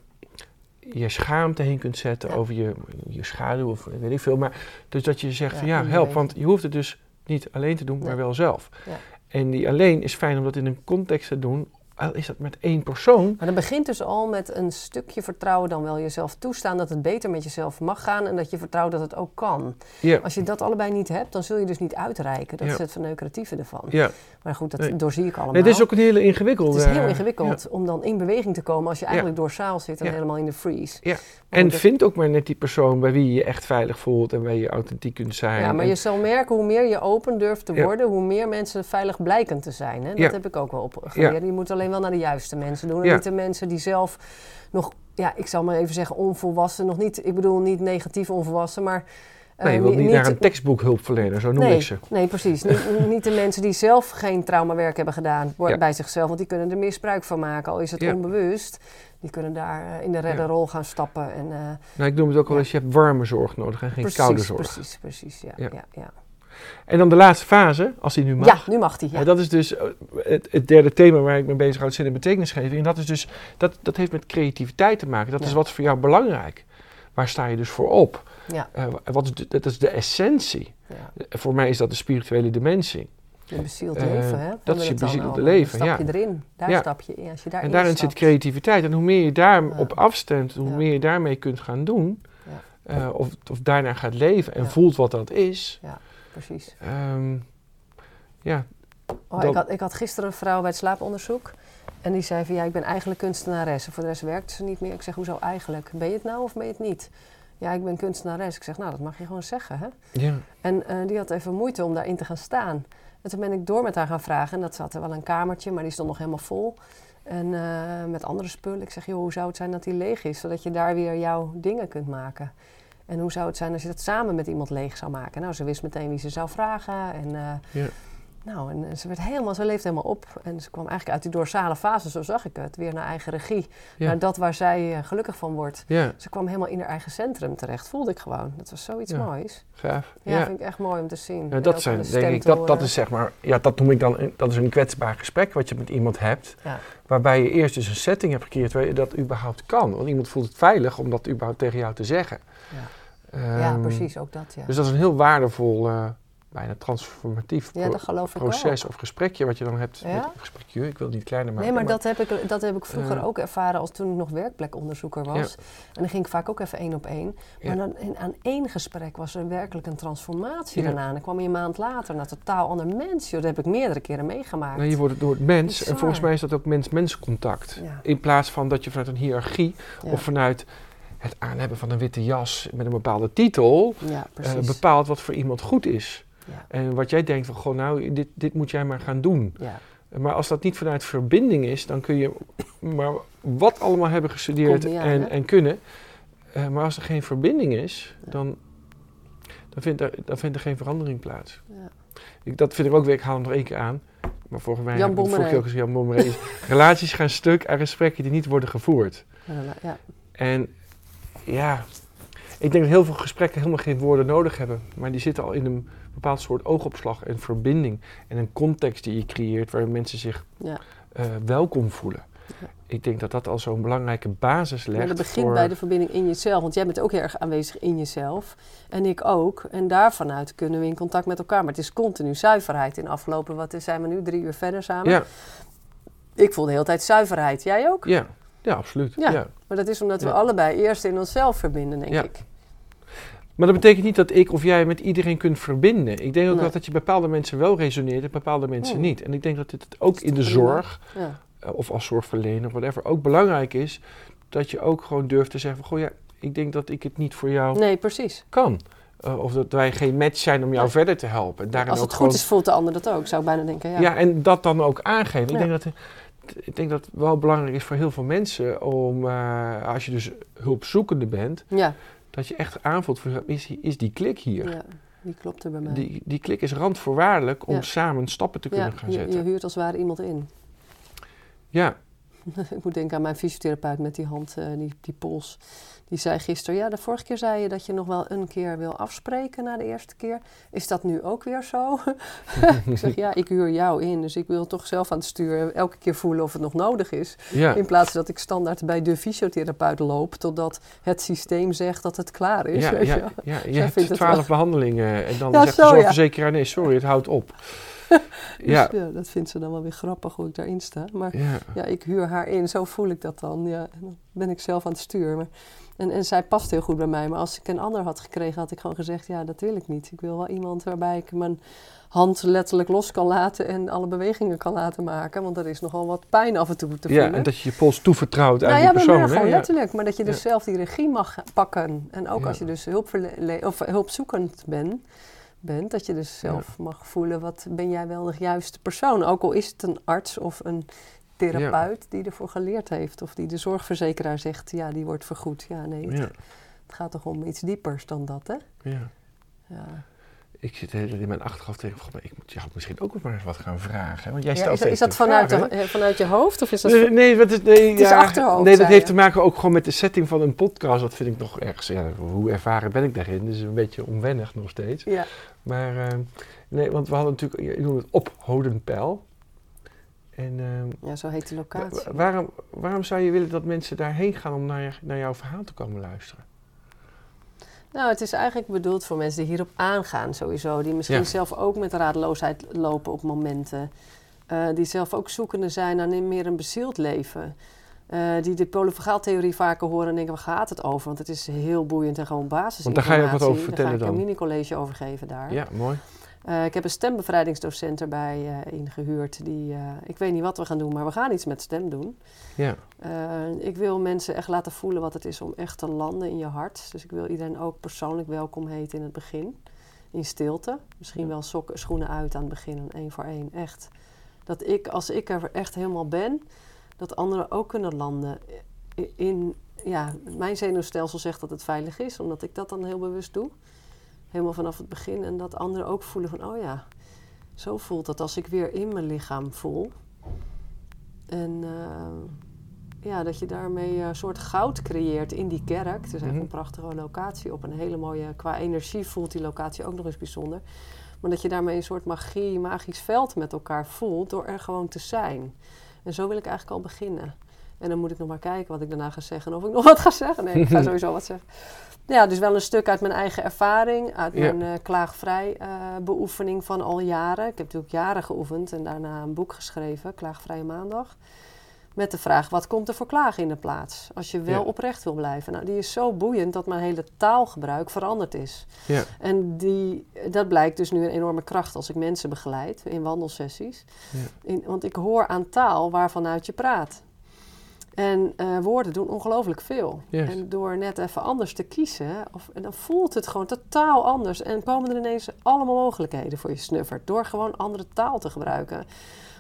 A: je schaamte heen kunt zetten, over je, je schaduw of weet ik veel. Maar dus dat je zegt
B: Ja,
A: van ja, help, want je hoeft het dus niet alleen te doen, maar wel zelf.
B: Ja.
A: En die alleen is fijn om dat in een context te doen, al is dat met één persoon.
B: Maar dat begint dus al met een stukje vertrouwen dan wel jezelf toestaan dat het beter met jezelf mag gaan en dat je vertrouwt dat het ook kan.
A: Ja,
B: Als je dat allebei niet hebt, dan zul je dus niet uitreiken. Dat
A: Ja.
B: is het verneukeratieve ervan.
A: ja.
B: Maar goed, dat
A: Nee.
B: doorzie ik allemaal.
A: Nee, dit is ook een hele ingewikkelde.
B: het is heel
A: eh,
B: ingewikkeld om dan in beweging te komen als je eigenlijk dorsaal zit en
A: Ja.
B: helemaal in de freeze.
A: Ja. En vind ook maar net die persoon bij wie je je echt veilig voelt en waar je authentiek kunt zijn.
B: ja, maar
A: En-
B: je zal merken hoe meer je open durft te worden, hoe meer mensen veilig blijken te zijn. Hè? Dat heb ik ook wel op geleerd. Je moet alleen wel naar de juiste mensen doen. En niet de mensen die zelf nog, ja, ik zal maar even zeggen, onvolwassen. Nog niet, ik bedoel niet negatief onvolwassen, maar. Eh,
A: nee, je wilt
B: ni-
A: niet naar een tekstboekhulpverlener, zo noem
B: nee,
A: ik ze.
B: Nee, precies. niet, niet de mensen die zelf geen traumawerk hebben gedaan
A: Ja.
B: bij zichzelf, want die kunnen er misbruik van maken, al is het
A: Ja.
B: onbewust. Die kunnen daar eh, in de redderrol gaan stappen. En, eh,
A: Nou, ik noem het ook wel eens, je hebt warme zorg nodig en geen
B: precies,
A: koude zorg.
B: Precies, precies. Ja,
A: Ja.
B: ja. Ja,
A: En dan de laatste fase, als die nu mag.
B: Ja, nu mag die. Ja.
A: Dat is dus het, het derde thema waar ik me bezig houd, zin en betekenisgeving. En dat, is dus, dat, dat heeft met creativiteit te maken. Dat
B: Ja.
A: is wat voor jou belangrijk. Waar sta je dus voor op?
B: Ja,
A: Eh, wat is de, dat is de essentie.
B: ja.
A: Eh, Voor mij is dat de spirituele dimensie.
B: Je bezield
A: Eh,
B: leven, hè?
A: dat is je bezielde leven,
B: Dan stap
A: ja.
B: je erin, daar
A: Ja.
B: stap je in. Als je daarin
A: en daarin zit creativiteit. En hoe meer je daarop
B: Ja.
A: afstemt, hoe
B: Ja.
A: meer je daarmee kunt gaan doen,
B: Ja.
A: of, of daarna gaat leven en
B: Ja.
A: voelt wat dat is.
B: Precies.
A: ehm, ja,
B: Oh, ik, had, ik had gisteren een vrouw bij het slaaponderzoek. En die zei van ja, ik ben eigenlijk kunstenares. En voor de rest werkt ze niet meer. Ik zeg, hoezo eigenlijk? Ben je het nou of ben je het niet? Ja, ik ben kunstenares. Ik zeg, nou, dat mag je gewoon zeggen, hè?
A: ja,
B: En eh, die had even moeite om daarin te gaan staan. En toen ben ik door met haar gaan vragen. En dat zat er wel een kamertje, maar die stond nog helemaal vol. En eh, met andere spullen. Ik zeg, joh, hoe zou het zijn dat die leeg is? Zodat je daar weer jouw dingen kunt maken. En hoe zou het zijn als je dat samen met iemand leeg zou maken? Nou, ze wist meteen wie ze zou vragen. En, eh,
A: Ja.
B: Nou, en, ze, werd helemaal, ze leefde helemaal op. En ze kwam eigenlijk uit die doorzale fase, zo zag ik het. Weer naar eigen regie.
A: Ja.
B: Naar dat waar zij eh, gelukkig van wordt.
A: ja,
B: Ze kwam helemaal in haar eigen centrum terecht. Voelde ik gewoon. Dat was zoiets
A: Ja.
B: moois.
A: gaaf.
B: Ja, vind ik echt mooi om te zien. En
A: dat zijn,
B: de
A: denk ik, dat, dat is zeg maar, ja, dat noem ik dan, een- dat is een kwetsbaar gesprek wat je met iemand hebt.
B: Ja.
A: Waarbij je eerst dus een setting hebt gecreëerd waar je dat überhaupt kan. Want iemand voelt het veilig om dat überhaupt tegen jou te zeggen.
B: Ja.
A: Ehm,
B: precies, ook dat, ja.
A: Dus dat is een heel waardevol, eh, bijna transformatief
B: ja,
A: pro- proces
B: ook.
A: of gesprekje wat je dan hebt.
B: Ja?
A: Met, gesprekje, ik wil het niet kleiner maken.
B: Nee, maar dat heb ik, dat heb ik vroeger ook ervaren als toen ik nog werkplekonderzoeker was. En dan ging ik vaak ook even één op één. Maar dan in, aan één gesprek was er werkelijk een transformatie daarna. En dan kwam je een maand later naar een totaal ander mens. Joh. Dat heb ik meerdere keren meegemaakt.
A: Je wordt door het mens. En volgens mij is dat ook mens-mens contact. In plaats van dat je vanuit een hiërarchie of vanuit het aanhebben van een witte jas met een bepaalde titel
B: ja,
A: eh, bepaalt wat voor iemand goed is.
B: Ja.
A: En wat jij denkt van, goh, nou, dit, dit moet jij maar gaan doen.
B: ja.
A: Maar als dat niet vanuit verbinding is, dan kun je maar wat allemaal hebben gestudeerd
B: aan,
A: en,
B: hè?
A: en kunnen. Eh, maar als er geen verbinding is, dan, dan, vindt er, dan vindt er geen verandering plaats.
B: Ja.
A: Ik, dat vind ik ook weer, ik haal hem nog één keer aan. Maar volgens mij
B: Jan
A: keer
B: Bommeré.
A: ook Jan Bommeré relaties gaan stuk aan gesprekken die niet worden gevoerd.
B: Ja.
A: En ja, ik denk dat heel veel gesprekken helemaal geen woorden nodig hebben. Maar die zitten al in een bepaald soort oogopslag en verbinding. En een context die je creëert waar mensen zich
B: Ja.
A: eh, welkom voelen.
B: Ja.
A: Ik denk dat dat al zo'n belangrijke basis legt.
B: Maar dat begint
A: voor...
B: bij de verbinding in jezelf. Want jij bent ook heel erg aanwezig in jezelf. En ik ook. En daarvanuit kunnen we in contact met elkaar. Maar het is continu zuiverheid. In afgelopen, wat zijn we nu? Drie uur verder samen.
A: Ja,
B: Ik voel de hele tijd zuiverheid. Jij ook?
A: ja, ja, absoluut.
B: Ja. Maar dat is omdat we allebei eerst in onszelf verbinden, denk
A: Ja.
B: ik.
A: Maar dat betekent niet dat ik of jij met iedereen kunt verbinden. Ik denk ook
B: Nee.
A: dat je bepaalde mensen wel resoneert en bepaalde mensen
B: Hmm.
A: niet. En ik denk dat het ook in de zorg
B: Ja.
A: eh, of als zorgverlener whatever ook belangrijk is dat je ook gewoon durft te zeggen van goh ja, ik denk dat ik het niet voor jou
B: Nee, precies.
A: kan. Eh, of dat wij geen match zijn om jou verder te helpen. En daarin
B: Als
A: ook
B: het
A: gewoon,
B: goed is, voelt de ander dat ook. Zou ik bijna denken, ja.
A: ja. en dat dan ook aangeven.
B: Ja.
A: Ik, denk dat, ik denk dat het wel belangrijk is voor heel veel mensen om, eh, als je dus hulpzoekende bent,
B: Ja,
A: dat je echt aanvoelt van is, is die klik hier.
B: ja, die klopt er bij mij.
A: Die, die klik is randvoorwaardelijk om
B: Ja.
A: samen stappen te kunnen
B: ja,
A: gaan
B: je,
A: zetten.
B: je huurt als het ware iemand in.
A: Ja,
B: ik moet denken aan mijn fysiotherapeut met die hand, eh, die, die pols. Die zei gisteren, ja, de vorige keer zei je dat je nog wel een keer wil afspreken na de eerste keer. Is dat nu ook weer zo? ik zeg, ja, ik huur jou in, dus ik wil toch zelf aan het stuur elke keer voelen of het nog nodig is.
A: ja.
B: In plaats dat ik standaard bij de fysiotherapeut loop, totdat het systeem zegt dat het klaar is.
A: Ja,
B: weet je
A: ja, ja, je hebt
B: het
A: twaalf behandelingen en dan zegt de zorgverzekeraar nee, sorry, het houdt op. ja,
B: Dus, ja, dat vindt ze dan wel weer grappig hoe ik daarin sta. Maar
A: ja,
B: ja, ik huur haar in, zo voel ik dat dan. Ja, dan ben ik zelf aan het stuur. Maar, en, en zij past heel goed bij mij. Maar als ik een ander had gekregen, had ik gewoon gezegd: ja, dat wil ik niet. Ik wil wel iemand waarbij ik mijn hand letterlijk los kan laten en alle bewegingen kan laten maken. Want er is nogal wat pijn af en toe te
A: ja,
B: voelen.
A: en dat je je pols toevertrouwt aan
B: nou
A: die
B: ja,
A: persoon. hè?
B: gewoon
A: Ja.
B: letterlijk. Maar dat je dus
A: Ja.
B: zelf die regie mag pakken. En ook
A: Ja.
B: als je dus hulpverle- of hulpzoekend bent, bent, dat je dus zelf mag voelen, wat ben jij wel de juiste persoon? Ook al is het een arts of een therapeut die ervoor geleerd heeft. Of die de zorgverzekeraar zegt, ja, die wordt vergoed. Ja, nee,
A: Ja,
B: het gaat toch om iets diepers dan dat, hè?
A: ja.
B: Ja.
A: Ik zit de hele tijd in mijn achterhoofd tegen, "Goh, maar ik moet jou misschien ook maar eens wat gaan vragen. Want jij
B: Ja,
A: stelt
B: is, dat- is vanuit, de, vanuit je hoofd of is dat...
A: Nee, nee, wat is, nee,
B: Het is
A: ja,
B: achterhoofd,
A: Nee, dat heeft
B: je.
A: te maken ook gewoon met de setting van een podcast. Dat vind ik nog ergens, ja, hoe ervaren ben ik daarin? Dus een beetje onwennig nog steeds.
B: Ja,
A: Maar eh, nee, want we hadden natuurlijk, je noemt het op Hodenpijl. En eh,
B: ja, zo heet de locatie.
A: wa- waarom, waarom zou je willen dat mensen daarheen gaan om naar, naar jouw verhaal te komen luisteren?
B: Nou, het is eigenlijk bedoeld voor mensen die hierop aangaan sowieso. Die misschien
A: Ja.
B: zelf ook met radeloosheid lopen op momenten. Eh, die zelf ook zoekende zijn naar meer een bezield leven. Eh, die de polyfagaaltheorie vaker horen en denken, waar gaat het over? Want het is heel boeiend en gewoon basisinformatie.
A: Want daar ga je ook wat over
B: Daar
A: vertellen
B: ga ik
A: dan.
B: een mini-college over geven daar.
A: Ja, mooi.
B: Eh, ik heb een stembevrijdingsdocent erbij eh, ingehuurd. Die, eh, ik weet niet wat we gaan doen, maar we gaan iets met stem doen.
A: Ja,
B: ik wil mensen echt laten voelen wat het is om echt te landen in je hart. Dus ik wil iedereen ook persoonlijk welkom heten in het begin. In stilte. Misschien
A: Ja.
B: wel sokken, schoenen uit aan het begin, en één voor één. Echt. Dat ik, als ik er echt helemaal ben, dat anderen ook kunnen landen. In, ja, mijn zenuwstelsel zegt dat het veilig is, omdat ik dat dan heel bewust doe. Helemaal vanaf het begin. En dat anderen ook voelen van, oh ja, zo voelt het als ik weer in mijn lichaam voel. En eh, ja, dat je daarmee een soort goud creëert in die kerk. Het is echt
A: Mhm.
B: een prachtige locatie op een hele mooie... Qua energie voelt die locatie ook nog eens bijzonder. Maar dat je daarmee een soort magie, magisch veld met elkaar voelt door er gewoon te zijn. En zo wil ik eigenlijk al beginnen. En dan moet ik nog maar kijken wat ik daarna ga zeggen. En of ik nog wat ga zeggen. Nee, ik ga sowieso wat zeggen. Ja, dus wel een stuk uit mijn eigen ervaring. Uit
A: Ja.
B: mijn eh, klaagvrij eh, beoefening van al jaren. Ik heb natuurlijk jaren geoefend en daarna een boek geschreven, Klaagvrije Maandag. Met de vraag, wat komt er voor klagen in de plaats? Als je wel
A: Ja.
B: oprecht wil blijven. Nou, die is zo boeiend dat mijn hele taalgebruik veranderd is.
A: ja,
B: En die, dat blijkt dus nu een enorme kracht als ik mensen begeleid in wandelsessies.
A: Ja.
B: In, want ik hoor aan taal waarvanuit je praat. En eh, woorden doen ongelooflijk veel. En door net even anders te kiezen, of, en dan voelt het gewoon totaal anders. En komen er ineens allemaal mogelijkheden voor je snuffert. Door gewoon andere taal te gebruiken.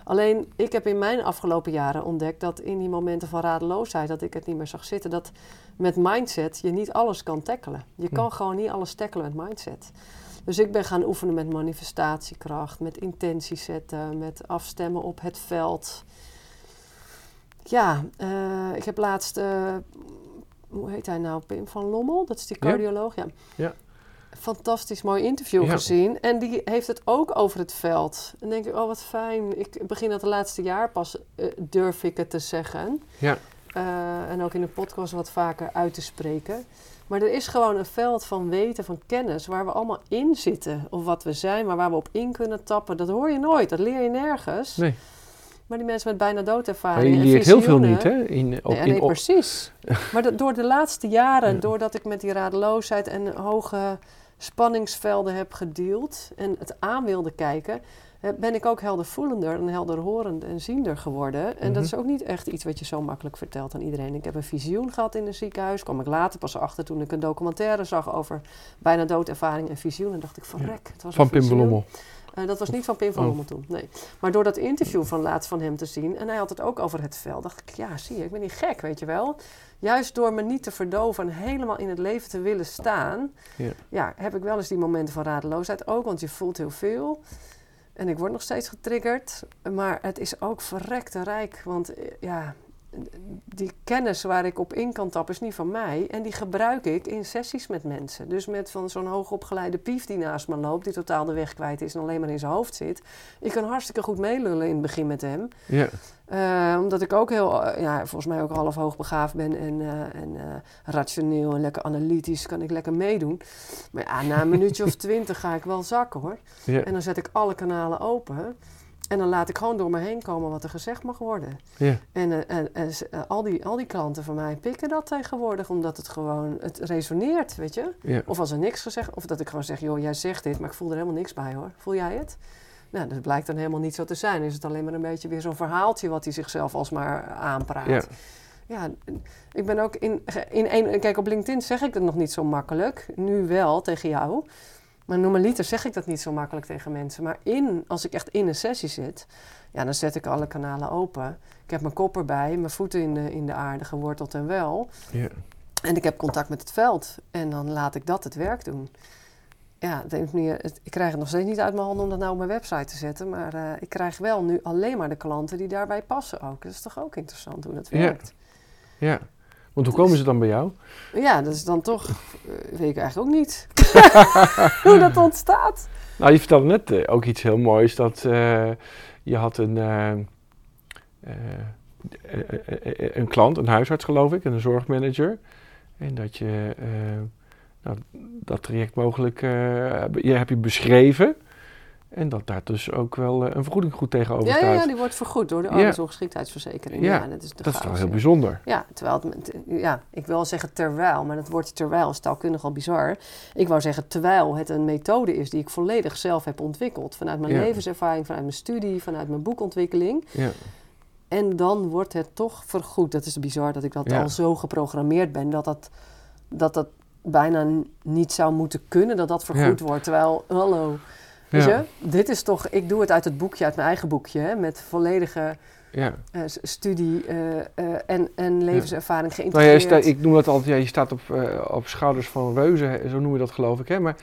B: Alleen, ik heb in mijn afgelopen jaren ontdekt dat in die momenten van radeloosheid, dat ik het niet meer zag zitten, dat met mindset je niet alles kan tackelen. Je kan gewoon niet alles tackelen met mindset. Dus ik ben gaan oefenen met manifestatiekracht, met intentie zetten, met afstemmen op het veld. Ja, eh, ik heb laatst, eh, hoe heet hij nou, Pim van Lommel, dat is die cardioloog, ja.
A: Ja.
B: Fantastisch mooi interview
A: Ja.
B: gezien. En die heeft het ook over het veld. En denk ik, oh wat fijn. Ik begin dat het laatste jaar pas, eh, durf ik het te zeggen.
A: ja,
B: en ook in de podcast wat vaker uit te spreken. Maar er is gewoon een veld van weten, van kennis, waar we allemaal in zitten. Of wat we zijn, maar waar we op in kunnen tappen. Dat hoor je nooit, dat leer je nergens.
A: nee.
B: Maar die mensen met bijna
A: Maar
B: doodervaring
A: je
B: en
A: leert heel veel niet, hè? In, op,
B: Nee,
A: in,
B: nee, precies. Maar dat- door de laatste jaren,
A: Ja.
B: doordat ik met die radeloosheid en hoge spanningsvelden heb gedeeld en het aan wilde kijken, ben ik ook heldervoelender en helderhorend en ziender geworden. En dat
A: Mhm.
B: is ook niet echt iets wat je zo makkelijk vertelt aan iedereen. Ik heb een visioen gehad in een ziekenhuis, kwam ik later pas achter toen ik een documentaire zag over bijna doodervaring en visioen. En dacht ik van
A: Ja.
B: rek, het was
A: van Pim
B: Eh, dat was niet van Pim van
A: Oh.
B: Toen, nee. Maar door dat interview van laatst van hem te zien... en hij had het ook over het veld, dacht ik... ja, zie je, ik ben niet gek, weet je wel. Juist door me niet te verdoven en helemaal in het leven te willen staan...
A: Ja.
B: Ja, heb ik wel eens die momenten van radeloosheid ook... want je voelt heel veel. En ik word nog steeds getriggerd. Maar het is ook verrekte rijk, want eh, ja... Die kennis waar ik op in kan tappen is niet van mij. En die gebruik ik in sessies met mensen. Dus met van zo'n hoogopgeleide pief die naast me loopt, die totaal de weg kwijt is en alleen maar in zijn hoofd zit. Ik kan hartstikke goed meelullen in het begin met hem.
A: Ja,
B: Eh, omdat ik ook heel, eh, ja, volgens mij ook half hoogbegaafd ben en, eh, en rationeel en lekker analytisch kan ik lekker meedoen. Maar ja, na een minuutje of twintig ga ik wel zakken hoor.
A: ja,
B: En dan zet ik alle kanalen open. En dan laat ik gewoon door me heen komen wat er gezegd mag worden.
A: ja,
B: En, eh, en, eh, al, die, al die klanten van mij pikken dat tegenwoordig, omdat het gewoon, het resoneert, weet je.
A: ja.
B: Of als er niks gezegd, of dat ik gewoon zeg, joh, jij zegt dit, maar ik voel er helemaal niks bij hoor. Voel jij het? Nou, dat blijkt dan helemaal niet zo te zijn. Is het alleen maar een beetje weer zo'n verhaaltje wat hij zichzelf alsmaar aanpraat.
A: Ja.
B: Ja, ik ben ook in, in een. Kijk, op LinkedIn zeg ik het nog niet zo makkelijk. Nu wel tegen jou. Maar normaliter zeg ik dat niet zo makkelijk tegen mensen. Maar in, als ik echt in een sessie zit, ja, dan zet ik alle kanalen open. Ik heb mijn kop erbij, mijn voeten in de, in de aarde geworteld en wel.
A: ja.
B: En ik heb contact met het veld. En dan laat ik dat het werk doen. Ja, op een manier, het- ik krijg het nog steeds niet uit mijn handen om dat nou op mijn website te zetten. Maar eh, ik krijg wel nu alleen maar de klanten die daarbij passen ook. Dat is toch ook interessant hoe dat
A: Ja.
B: werkt.
A: ja. Want hoe komen ze dan bij jou?
B: Ja, dat is dan toch, eh, weet ik eigenlijk ook niet hoe dat ontstaat.
A: Nou, je vertelde net eh, ook iets heel moois. Dat eh, je had een, een klant, een huisarts geloof ik, en een zorgmanager. En dat je, nou, dat traject mogelijk je, heb je beschreven. En dat daar dus ook wel een vergoeding goed tegenover staat.
B: Ja, die wordt vergoed door de arbeidsongeschiktheidsverzekering. Ja,
A: ja, dat is, dat is wel heel bijzonder.
B: Ja, terwijl het, ja, ik wil zeggen terwijl, maar dat woordje terwijl is taalkundig al bizar. Ik wou zeggen terwijl het een methode is die ik volledig zelf heb ontwikkeld. Vanuit mijn levenservaring, vanuit mijn studie, vanuit mijn boekontwikkeling.
A: Ja.
B: En dan wordt het toch vergoed. Dat is bizar dat ik dat al zo geprogrammeerd ben. Dat dat, dat dat bijna niet zou moeten kunnen dat dat vergoed wordt. Terwijl, hallo, weet je, dit is toch... Ik doe het uit het boekje, uit mijn eigen boekje. Hè, met volledige
A: ja.
B: Uh, studie uh, uh, en, en levenservaring
A: nou
B: geïntegreerd.
A: Nou, ik noem dat altijd, ja, je staat op, op schouders van reuzen, zo noemen we dat geloof ik. Hè? Maar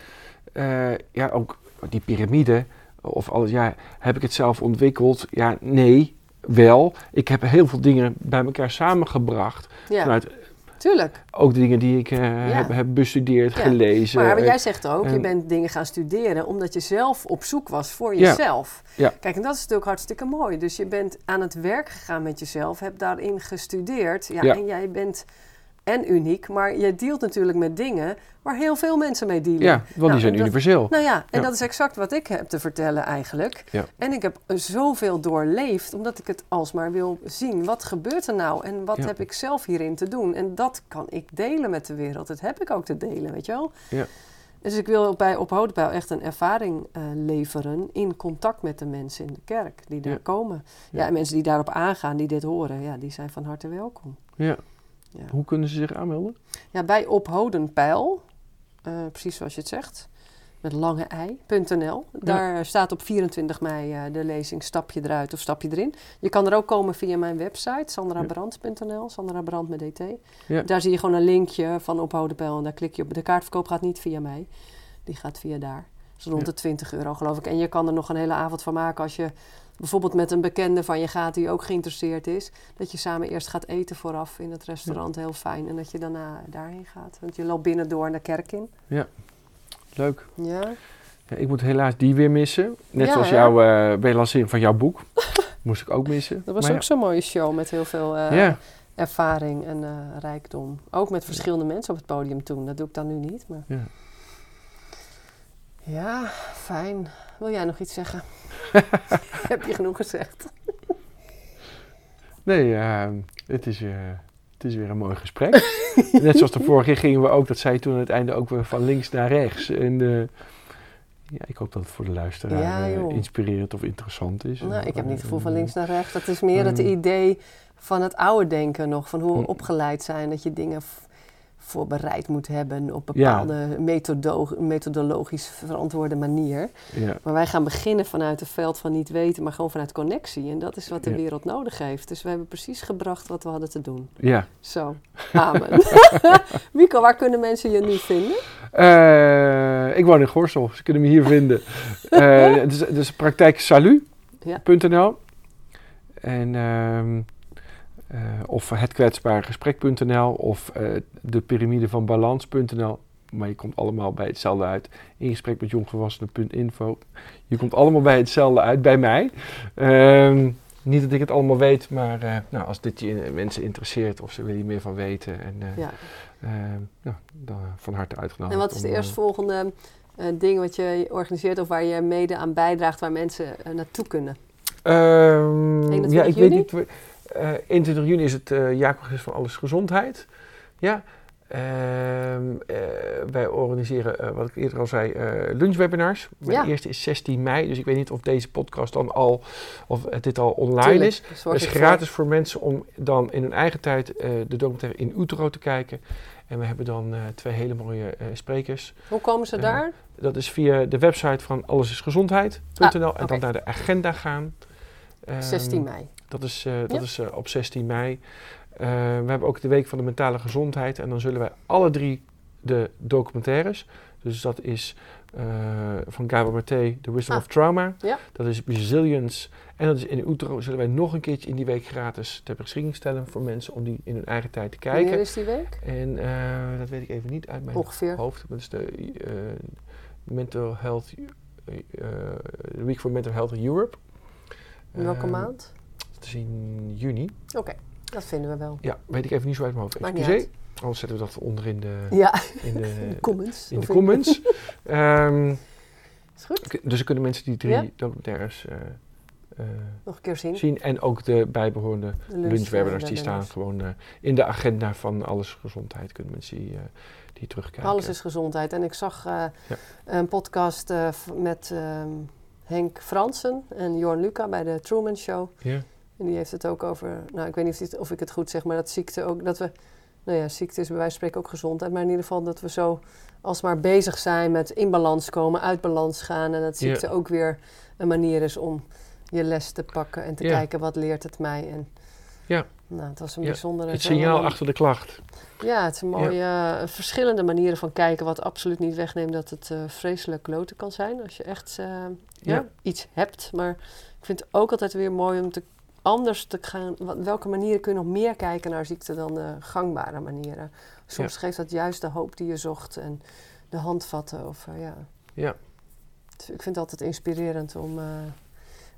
A: ja, ook die piramide, of alles, ja, heb ik het zelf ontwikkeld? Ja, nee, wel. Ik heb heel veel dingen bij elkaar samengebracht.
B: Ja.
A: Vanuit,
B: Tuurlijk.
A: Ook de dingen die ik uh, heb, heb, bestudeerd, gelezen.
B: Maar, maar jij zegt ook, je bent dingen gaan studeren omdat je zelf op zoek was voor jezelf. Kijk, en dat is natuurlijk hartstikke mooi. Dus je bent aan het werk gegaan met jezelf, hebt daarin gestudeerd. Ja, En jij bent en uniek, maar je dealt natuurlijk met dingen waar heel veel mensen mee dealen.
A: Ja, want die zijn
B: dat,
A: universeel.
B: Nou ja, en dat is exact wat ik heb te vertellen eigenlijk.
A: Ja.
B: En ik heb zoveel doorleefd, omdat ik het alsmaar wil zien. Wat gebeurt er nou en wat
A: Ja.
B: heb ik zelf hierin te doen? En dat kan ik delen met de wereld. Dat heb ik ook te delen, weet je wel?
A: Ja.
B: Dus ik wil bij Op Houtbouw echt een ervaring eh, leveren in contact met de mensen in de kerk die daar komen. Ja.
A: Ja.
B: en mensen die daarop aangaan, die dit horen, ja, die zijn van harte welkom.
A: Ja.
B: Ja.
A: Hoe kunnen ze zich aanmelden?
B: Ja, bij ophodenpeil, eh, precies zoals je het zegt, met lange ei.nl. Daar staat op 24 mei eh, de lezing Stapje eruit of Stapje erin. Je kan er ook komen via mijn website, sandrabrand.nl, Sandra Brand met DT.
A: Ja.
B: Daar zie je gewoon een linkje van ophodenpeil en daar klik je op. De kaartverkoop gaat niet via mij, die gaat via daar. Dus rond
A: Ja.
B: de 20 euro geloof ik. En je kan er nog een hele avond van maken als je bijvoorbeeld met een bekende van je gaat die ook geïnteresseerd is. Dat je samen eerst gaat eten vooraf in het restaurant, heel fijn. En dat je daarna daarheen gaat. Want je loopt binnen door naar de kerk in.
A: Leuk.
B: Ja,
A: Ja, ik moet helaas die weer missen. Net
B: Ja,
A: zoals jouw uh, bij lancering van jouw boek. Moest ik ook missen.
B: dat was
A: Maar
B: ook zo'n mooie show met heel veel eh,
A: ja. ja.
B: ervaring en eh, rijkdom. Ook met verschillende mensen op het podium toen. Dat doe ik dan nu niet. Maar...
A: Ja.
B: Ja, fijn. Wil jij nog iets zeggen? Heb je genoeg gezegd?
A: Nee, eh, het, is, eh, het is weer een mooi gesprek. Net zoals de vorige keer gingen we ook, dat zei je toen aan het einde ook weer van links naar rechts. En eh, ja, ik hoop dat het voor de luisteraar
B: Ja,
A: eh, inspirerend of interessant is.
B: Nou, ik heb niet het gevoel van
A: Eh,
B: links naar rechts. Dat is meer het
A: Mm.
B: idee van het oude denken nog. Van hoe we
A: Mm.
B: opgeleid zijn. Dat je dingen voorbereid moet hebben op
A: Ja.
B: bepaalde methodo methodologisch verantwoorde manier.
A: Ja,
B: Maar wij gaan beginnen vanuit het veld van niet weten, maar gewoon vanuit connectie. En dat is wat de
A: Ja.
B: wereld nodig heeft. Dus we hebben precies gebracht wat we hadden te doen.
A: ja.
B: Zo, amen. Mico, waar kunnen mensen je nu vinden?
A: Eh, ik woon in Gorsel, ze kunnen me hier vinden. Eh, het is praktijksalu.nl en ehm, eh, of hetkwetsbaregesprek.nl of eh, de piramide van balans.nl. Maar je komt allemaal bij hetzelfde uit. In gesprek met jongvolwassenen.info. Je komt allemaal bij hetzelfde uit, bij mij. Ehm, niet dat ik het allemaal weet, maar eh, nou, als dit je mensen interesseert of ze willen hier meer van weten. En,
B: Ja.
A: Ehm, nou, dan van harte uitgenodigd.
B: En wat is de
A: om,
B: eerstvolgende eh, ding wat je organiseert of waar je mede aan bijdraagt, waar mensen naartoe kunnen?
A: ehm,
B: 21
A: ja, ik
B: juni?
A: weet niet. Wa- eh 21 juni is het uh, jaarcongres van Alles Gezondheid. Ja. Ehm, eh, wij organiseren, wat ik eerder al zei, lunchwebinars.
B: Ja.
A: De eerste is 16 mei, dus ik weet niet of deze podcast dan al, of dit al online
B: Tuurlijk,
A: is. Het is gratis voor mensen om dan in hun eigen tijd de documentaire in Utero te kijken. En we hebben dan twee hele mooie sprekers.
B: Hoe komen ze daar?
A: Dat is via de website van allesisgezondheid.nl en
B: Ah, oké.
A: dan naar de agenda gaan. Ehm,
B: 16 mei.
A: Dat is, eh, dat is eh, op 16 mei. Eh, we hebben ook de Week van de Mentale Gezondheid. En dan zullen wij alle drie de documentaires. Dus dat is van Gabor Maté, The Wisdom
B: Ah.
A: of Trauma.
B: Ja.
A: Dat is Resilience. En dat is in Utero. Zullen wij nog een keertje in die week gratis ter beschikking stellen voor mensen om die in hun eigen tijd te
B: Wanneer
A: kijken.
B: is die week?
A: En dat weet ik even niet uit mijn
B: Ongeveer.
A: hoofd. Dat is de Mental Health de Week for Mental Health in Europe.
B: In welke
A: Ehm,
B: maand?
A: Dat is in juni.
B: Oké, dat vinden we wel.
A: Ja, weet ik even niet zo uit mijn hoofd. Excuseer. Anders zetten we dat onder in de,
B: Ja,
A: in de,
B: comments.
A: in de comments. Ehm,
B: Is goed.
A: dus dan kunnen mensen die drie
B: Ja.
A: documentaires eh, eh,
B: Nog een keer zien.
A: zien. En ook de bijbehorende
B: De lunch-
A: lunchwebinars,
B: eh,
A: die staan gewoon in de agenda van Alles Gezondheid. Kunnen mensen die, eh, die terugkijken.
B: Alles is gezondheid. En ik zag
A: Ja.
B: een podcast met ehm, Henk Fransen en Jorn Luca bij de Truman Show.
A: Ja,
B: En die heeft het ook over, nou ik weet niet of, dit- of ik het goed zeg, maar dat ziekte ook, dat we, nou ja, ziekte is bij wijze van spreken ook gezondheid. Maar in ieder geval dat we zo alsmaar bezig zijn met in balans komen, uit balans gaan. En dat ziekte ook weer een manier is om je les te pakken en te kijken wat leert het mij. En,
A: Ja.
B: Nou, het was een
A: Ja.
B: bijzondere...
A: het signaal achter de klacht.
B: Ja, het is een mooie eh, verschillende manieren van kijken, wat absoluut niet wegneemt dat het eh, vreselijk kloten kan zijn als je echt eh, ja.
A: Ja.
B: iets hebt. Maar ik vind het ook altijd weer mooi om te, anders te gaan. Wat, welke manieren kun je nog meer kijken naar ziekte dan de gangbare manieren? Soms geeft dat juist de hoop die je zocht en de handvatten. Of, eh, ja.
A: Ja.
B: Dus ik vind het altijd inspirerend om, eh,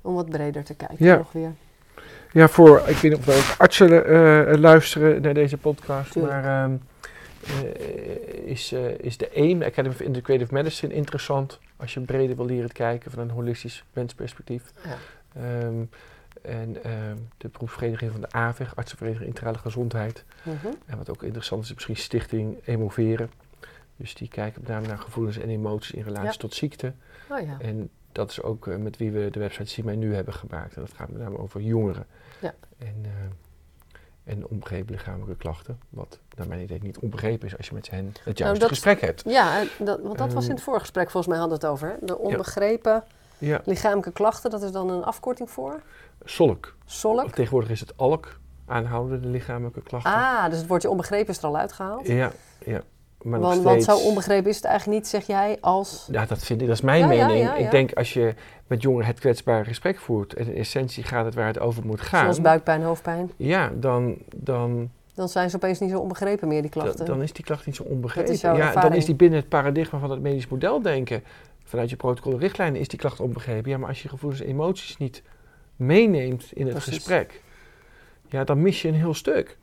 B: om wat breder te kijken
A: Ja.
B: nog weer.
A: Ja, voor, ik weet niet of er ook artsen eh, luisteren naar deze podcast,
B: Tuurlijk.
A: maar ehm, eh, is, is de AIM, Academy of Integrative Medicine, interessant als je breder wil leren kijken van een holistisch mensperspectief.
B: Ja.
A: Ehm, en ehm, de beroepsvereniging van de AVEG, Artsenvereniging Integrale Gezondheid.
B: Mhm.
A: En wat ook interessant is, is misschien Stichting Emoveren. Dus die kijken met name naar gevoelens en emoties in relatie
B: Ja.
A: tot ziekte.
B: Oh ja.
A: En dat is ook eh, met wie we de website Zie Mij Nu hebben gemaakt. En dat gaat met name over jongeren.
B: Ja.
A: En, eh, en onbegrepen lichamelijke klachten. Wat naar mijn idee niet onbegrepen is als je met hen het juiste
B: dat-
A: gesprek hebt.
B: Ja, dat, want dat was in
A: Ehm,
B: het vorige gesprek, volgens mij hadden we het over. Hè? De onbegrepen
A: Ja,
B: lichamelijke klachten, dat is dan een afkorting voor?
A: solk.
B: Solk?
A: Tegenwoordig is het alk, aanhoudende lichamelijke klachten.
B: Ah, dus het woordje onbegrepen is er al uitgehaald.
A: Ja, ja. Maar
B: want, want
A: steeds...
B: zo onbegrepen is het eigenlijk niet, zeg jij, als...
A: Ja, dat vind ik, dat is mijn
B: Ja, ja,
A: mening.
B: ja, ja.
A: Ik denk als je met jongeren het kwetsbare gesprek voert en in essentie gaat het waar het over moet gaan.
B: Zoals buikpijn, hoofdpijn.
A: Ja, dan, dan,
B: Dan zijn ze opeens niet zo onbegrepen meer, die
A: dan,
B: klachten.
A: dan is die klacht niet zo onbegrepen.
B: Dat is jouw
A: ja, dan is die binnen het paradigma van het medisch model denken. Vanuit je protocol richtlijnen is die klacht onbegrepen. Ja, maar als je gevoelens en emoties niet meeneemt in het
B: Precies.
A: gesprek, ja, dan mis je een heel stuk.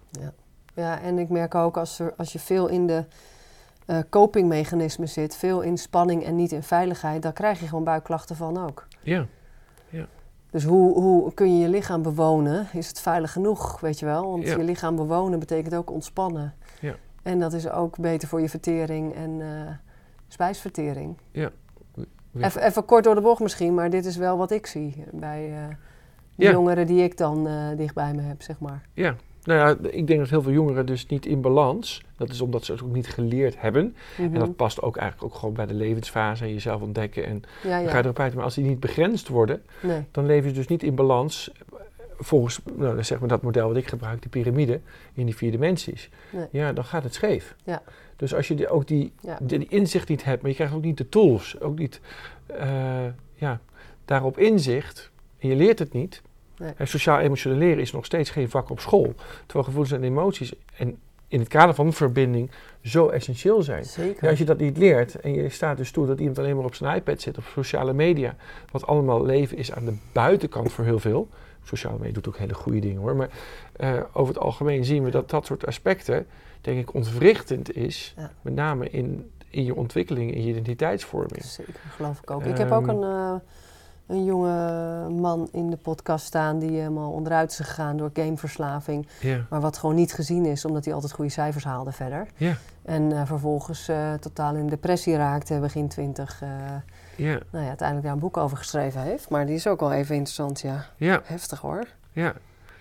B: Ja, en ik merk ook als, er, als je veel in de eh copingmechanismen zit, veel in spanning en niet in veiligheid, dan krijg je gewoon buikklachten van ook.
A: Ja,
B: Dus hoe, hoe kun je je lichaam bewonen? Is het veilig genoeg, weet je wel? Want
A: Ja.
B: je lichaam bewonen betekent ook ontspannen.
A: Ja.
B: En dat is ook beter voor je vertering en eh, spijsvertering.
A: Ja.
B: Even, even kort door de bocht misschien, maar dit is wel wat ik zie bij eh, de
A: Ja.
B: jongeren die ik dan eh, dicht bij me heb, zeg maar.
A: ja. Nou ja, ik denk dat heel veel jongeren dus niet in balans. Dat is omdat ze het ook niet geleerd hebben.
B: Mhm.
A: En dat past ook eigenlijk ook gewoon bij de levensfase en jezelf ontdekken. En
B: ja,
A: dan ga
B: ja.
A: je erop uit. Maar als die niet begrensd worden,
B: Nee.
A: dan leven ze dus niet in balans. Volgens nou, zeg maar dat model wat ik gebruik, de piramide, in die vier dimensies.
B: Nee.
A: Ja, dan gaat het scheef.
B: Ja.
A: Dus als je die, ook die,
B: Ja.
A: die, die inzicht niet hebt, maar je krijgt ook niet de tools, ook niet eh, ja, daarop inzicht, en je leert het niet.
B: Nee.
A: En sociaal-emotioneel leren is nog steeds geen vak op school. Terwijl gevoelens en emoties en in het kader van verbinding zo essentieel zijn.
B: Zeker.
A: Ja, als je dat niet leert en je staat dus toe dat iemand alleen maar op zijn iPad zit of sociale media, wat allemaal leven is aan de buitenkant voor heel veel. Sociale media doet ook hele goede dingen hoor, maar eh, over het algemeen zien we dat dat soort aspecten, denk ik, ontwrichtend is.
B: Ja.
A: Met name in, in je ontwikkeling, in je identiteitsvorming.
B: Zeker, geloof ik ook. ik heb ook
A: Ehm,
B: een, eh, een jonge man in de podcast staan die helemaal onderuit is gegaan door gameverslaving. Maar wat gewoon niet gezien is, omdat hij altijd goede cijfers haalde verder. En eh, vervolgens totaal in depressie raakte, begin twintig.
A: Ja,
B: nou ja, uiteindelijk daar een boek over geschreven heeft. Maar die is ook wel even interessant, ja.
A: ja,
B: Heftig hoor.
A: ja.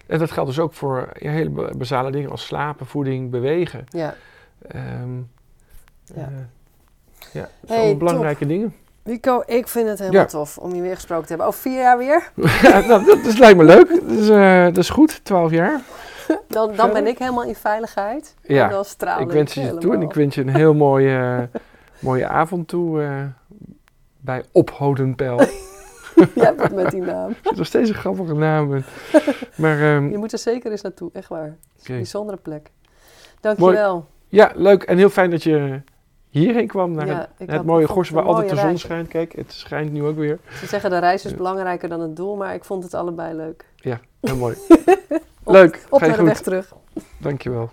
A: En dat geldt dus ook voor ja, hele ba- basale dingen als slapen, voeding, bewegen.
B: Ja.
A: Ehm
B: Ja.
A: eh, ja, dat
B: Hey,
A: belangrijke dingen.
B: Nico, ik vind het helemaal
A: Ja.
B: tof om je weer gesproken te hebben. Over vier jaar weer.
A: ja, nou, dat, dat lijkt me leuk. Dat is, eh, dat is goed, 12 jaar.
B: Dan, dan ben ik helemaal in veiligheid.
A: Ja,
B: En dan
A: ik wens je je toe en ik wens je een heel mooie, mooie avond toe eh, bij Ophodenpijl.
B: Jij bent met die naam.
A: Het is nog steeds een grappige naam. Maar ehm,
B: Je moet er zeker eens naartoe, echt waar. Het is een bijzondere plek. Dankjewel.
A: ja, leuk en heel fijn dat je hierheen kwam naar
B: Ja,
A: het, mooie Gorsen
B: het
A: waar altijd de zon
B: reis.
A: schijnt. Kijk, het schijnt nu ook weer.
B: Ze zeggen de reis is belangrijker dan het doel, maar ik vond het allebei leuk.
A: Ja, heel mooi.
B: Op-
A: leuk,
B: Op
A: je
B: naar de weg terug.
A: Dankjewel.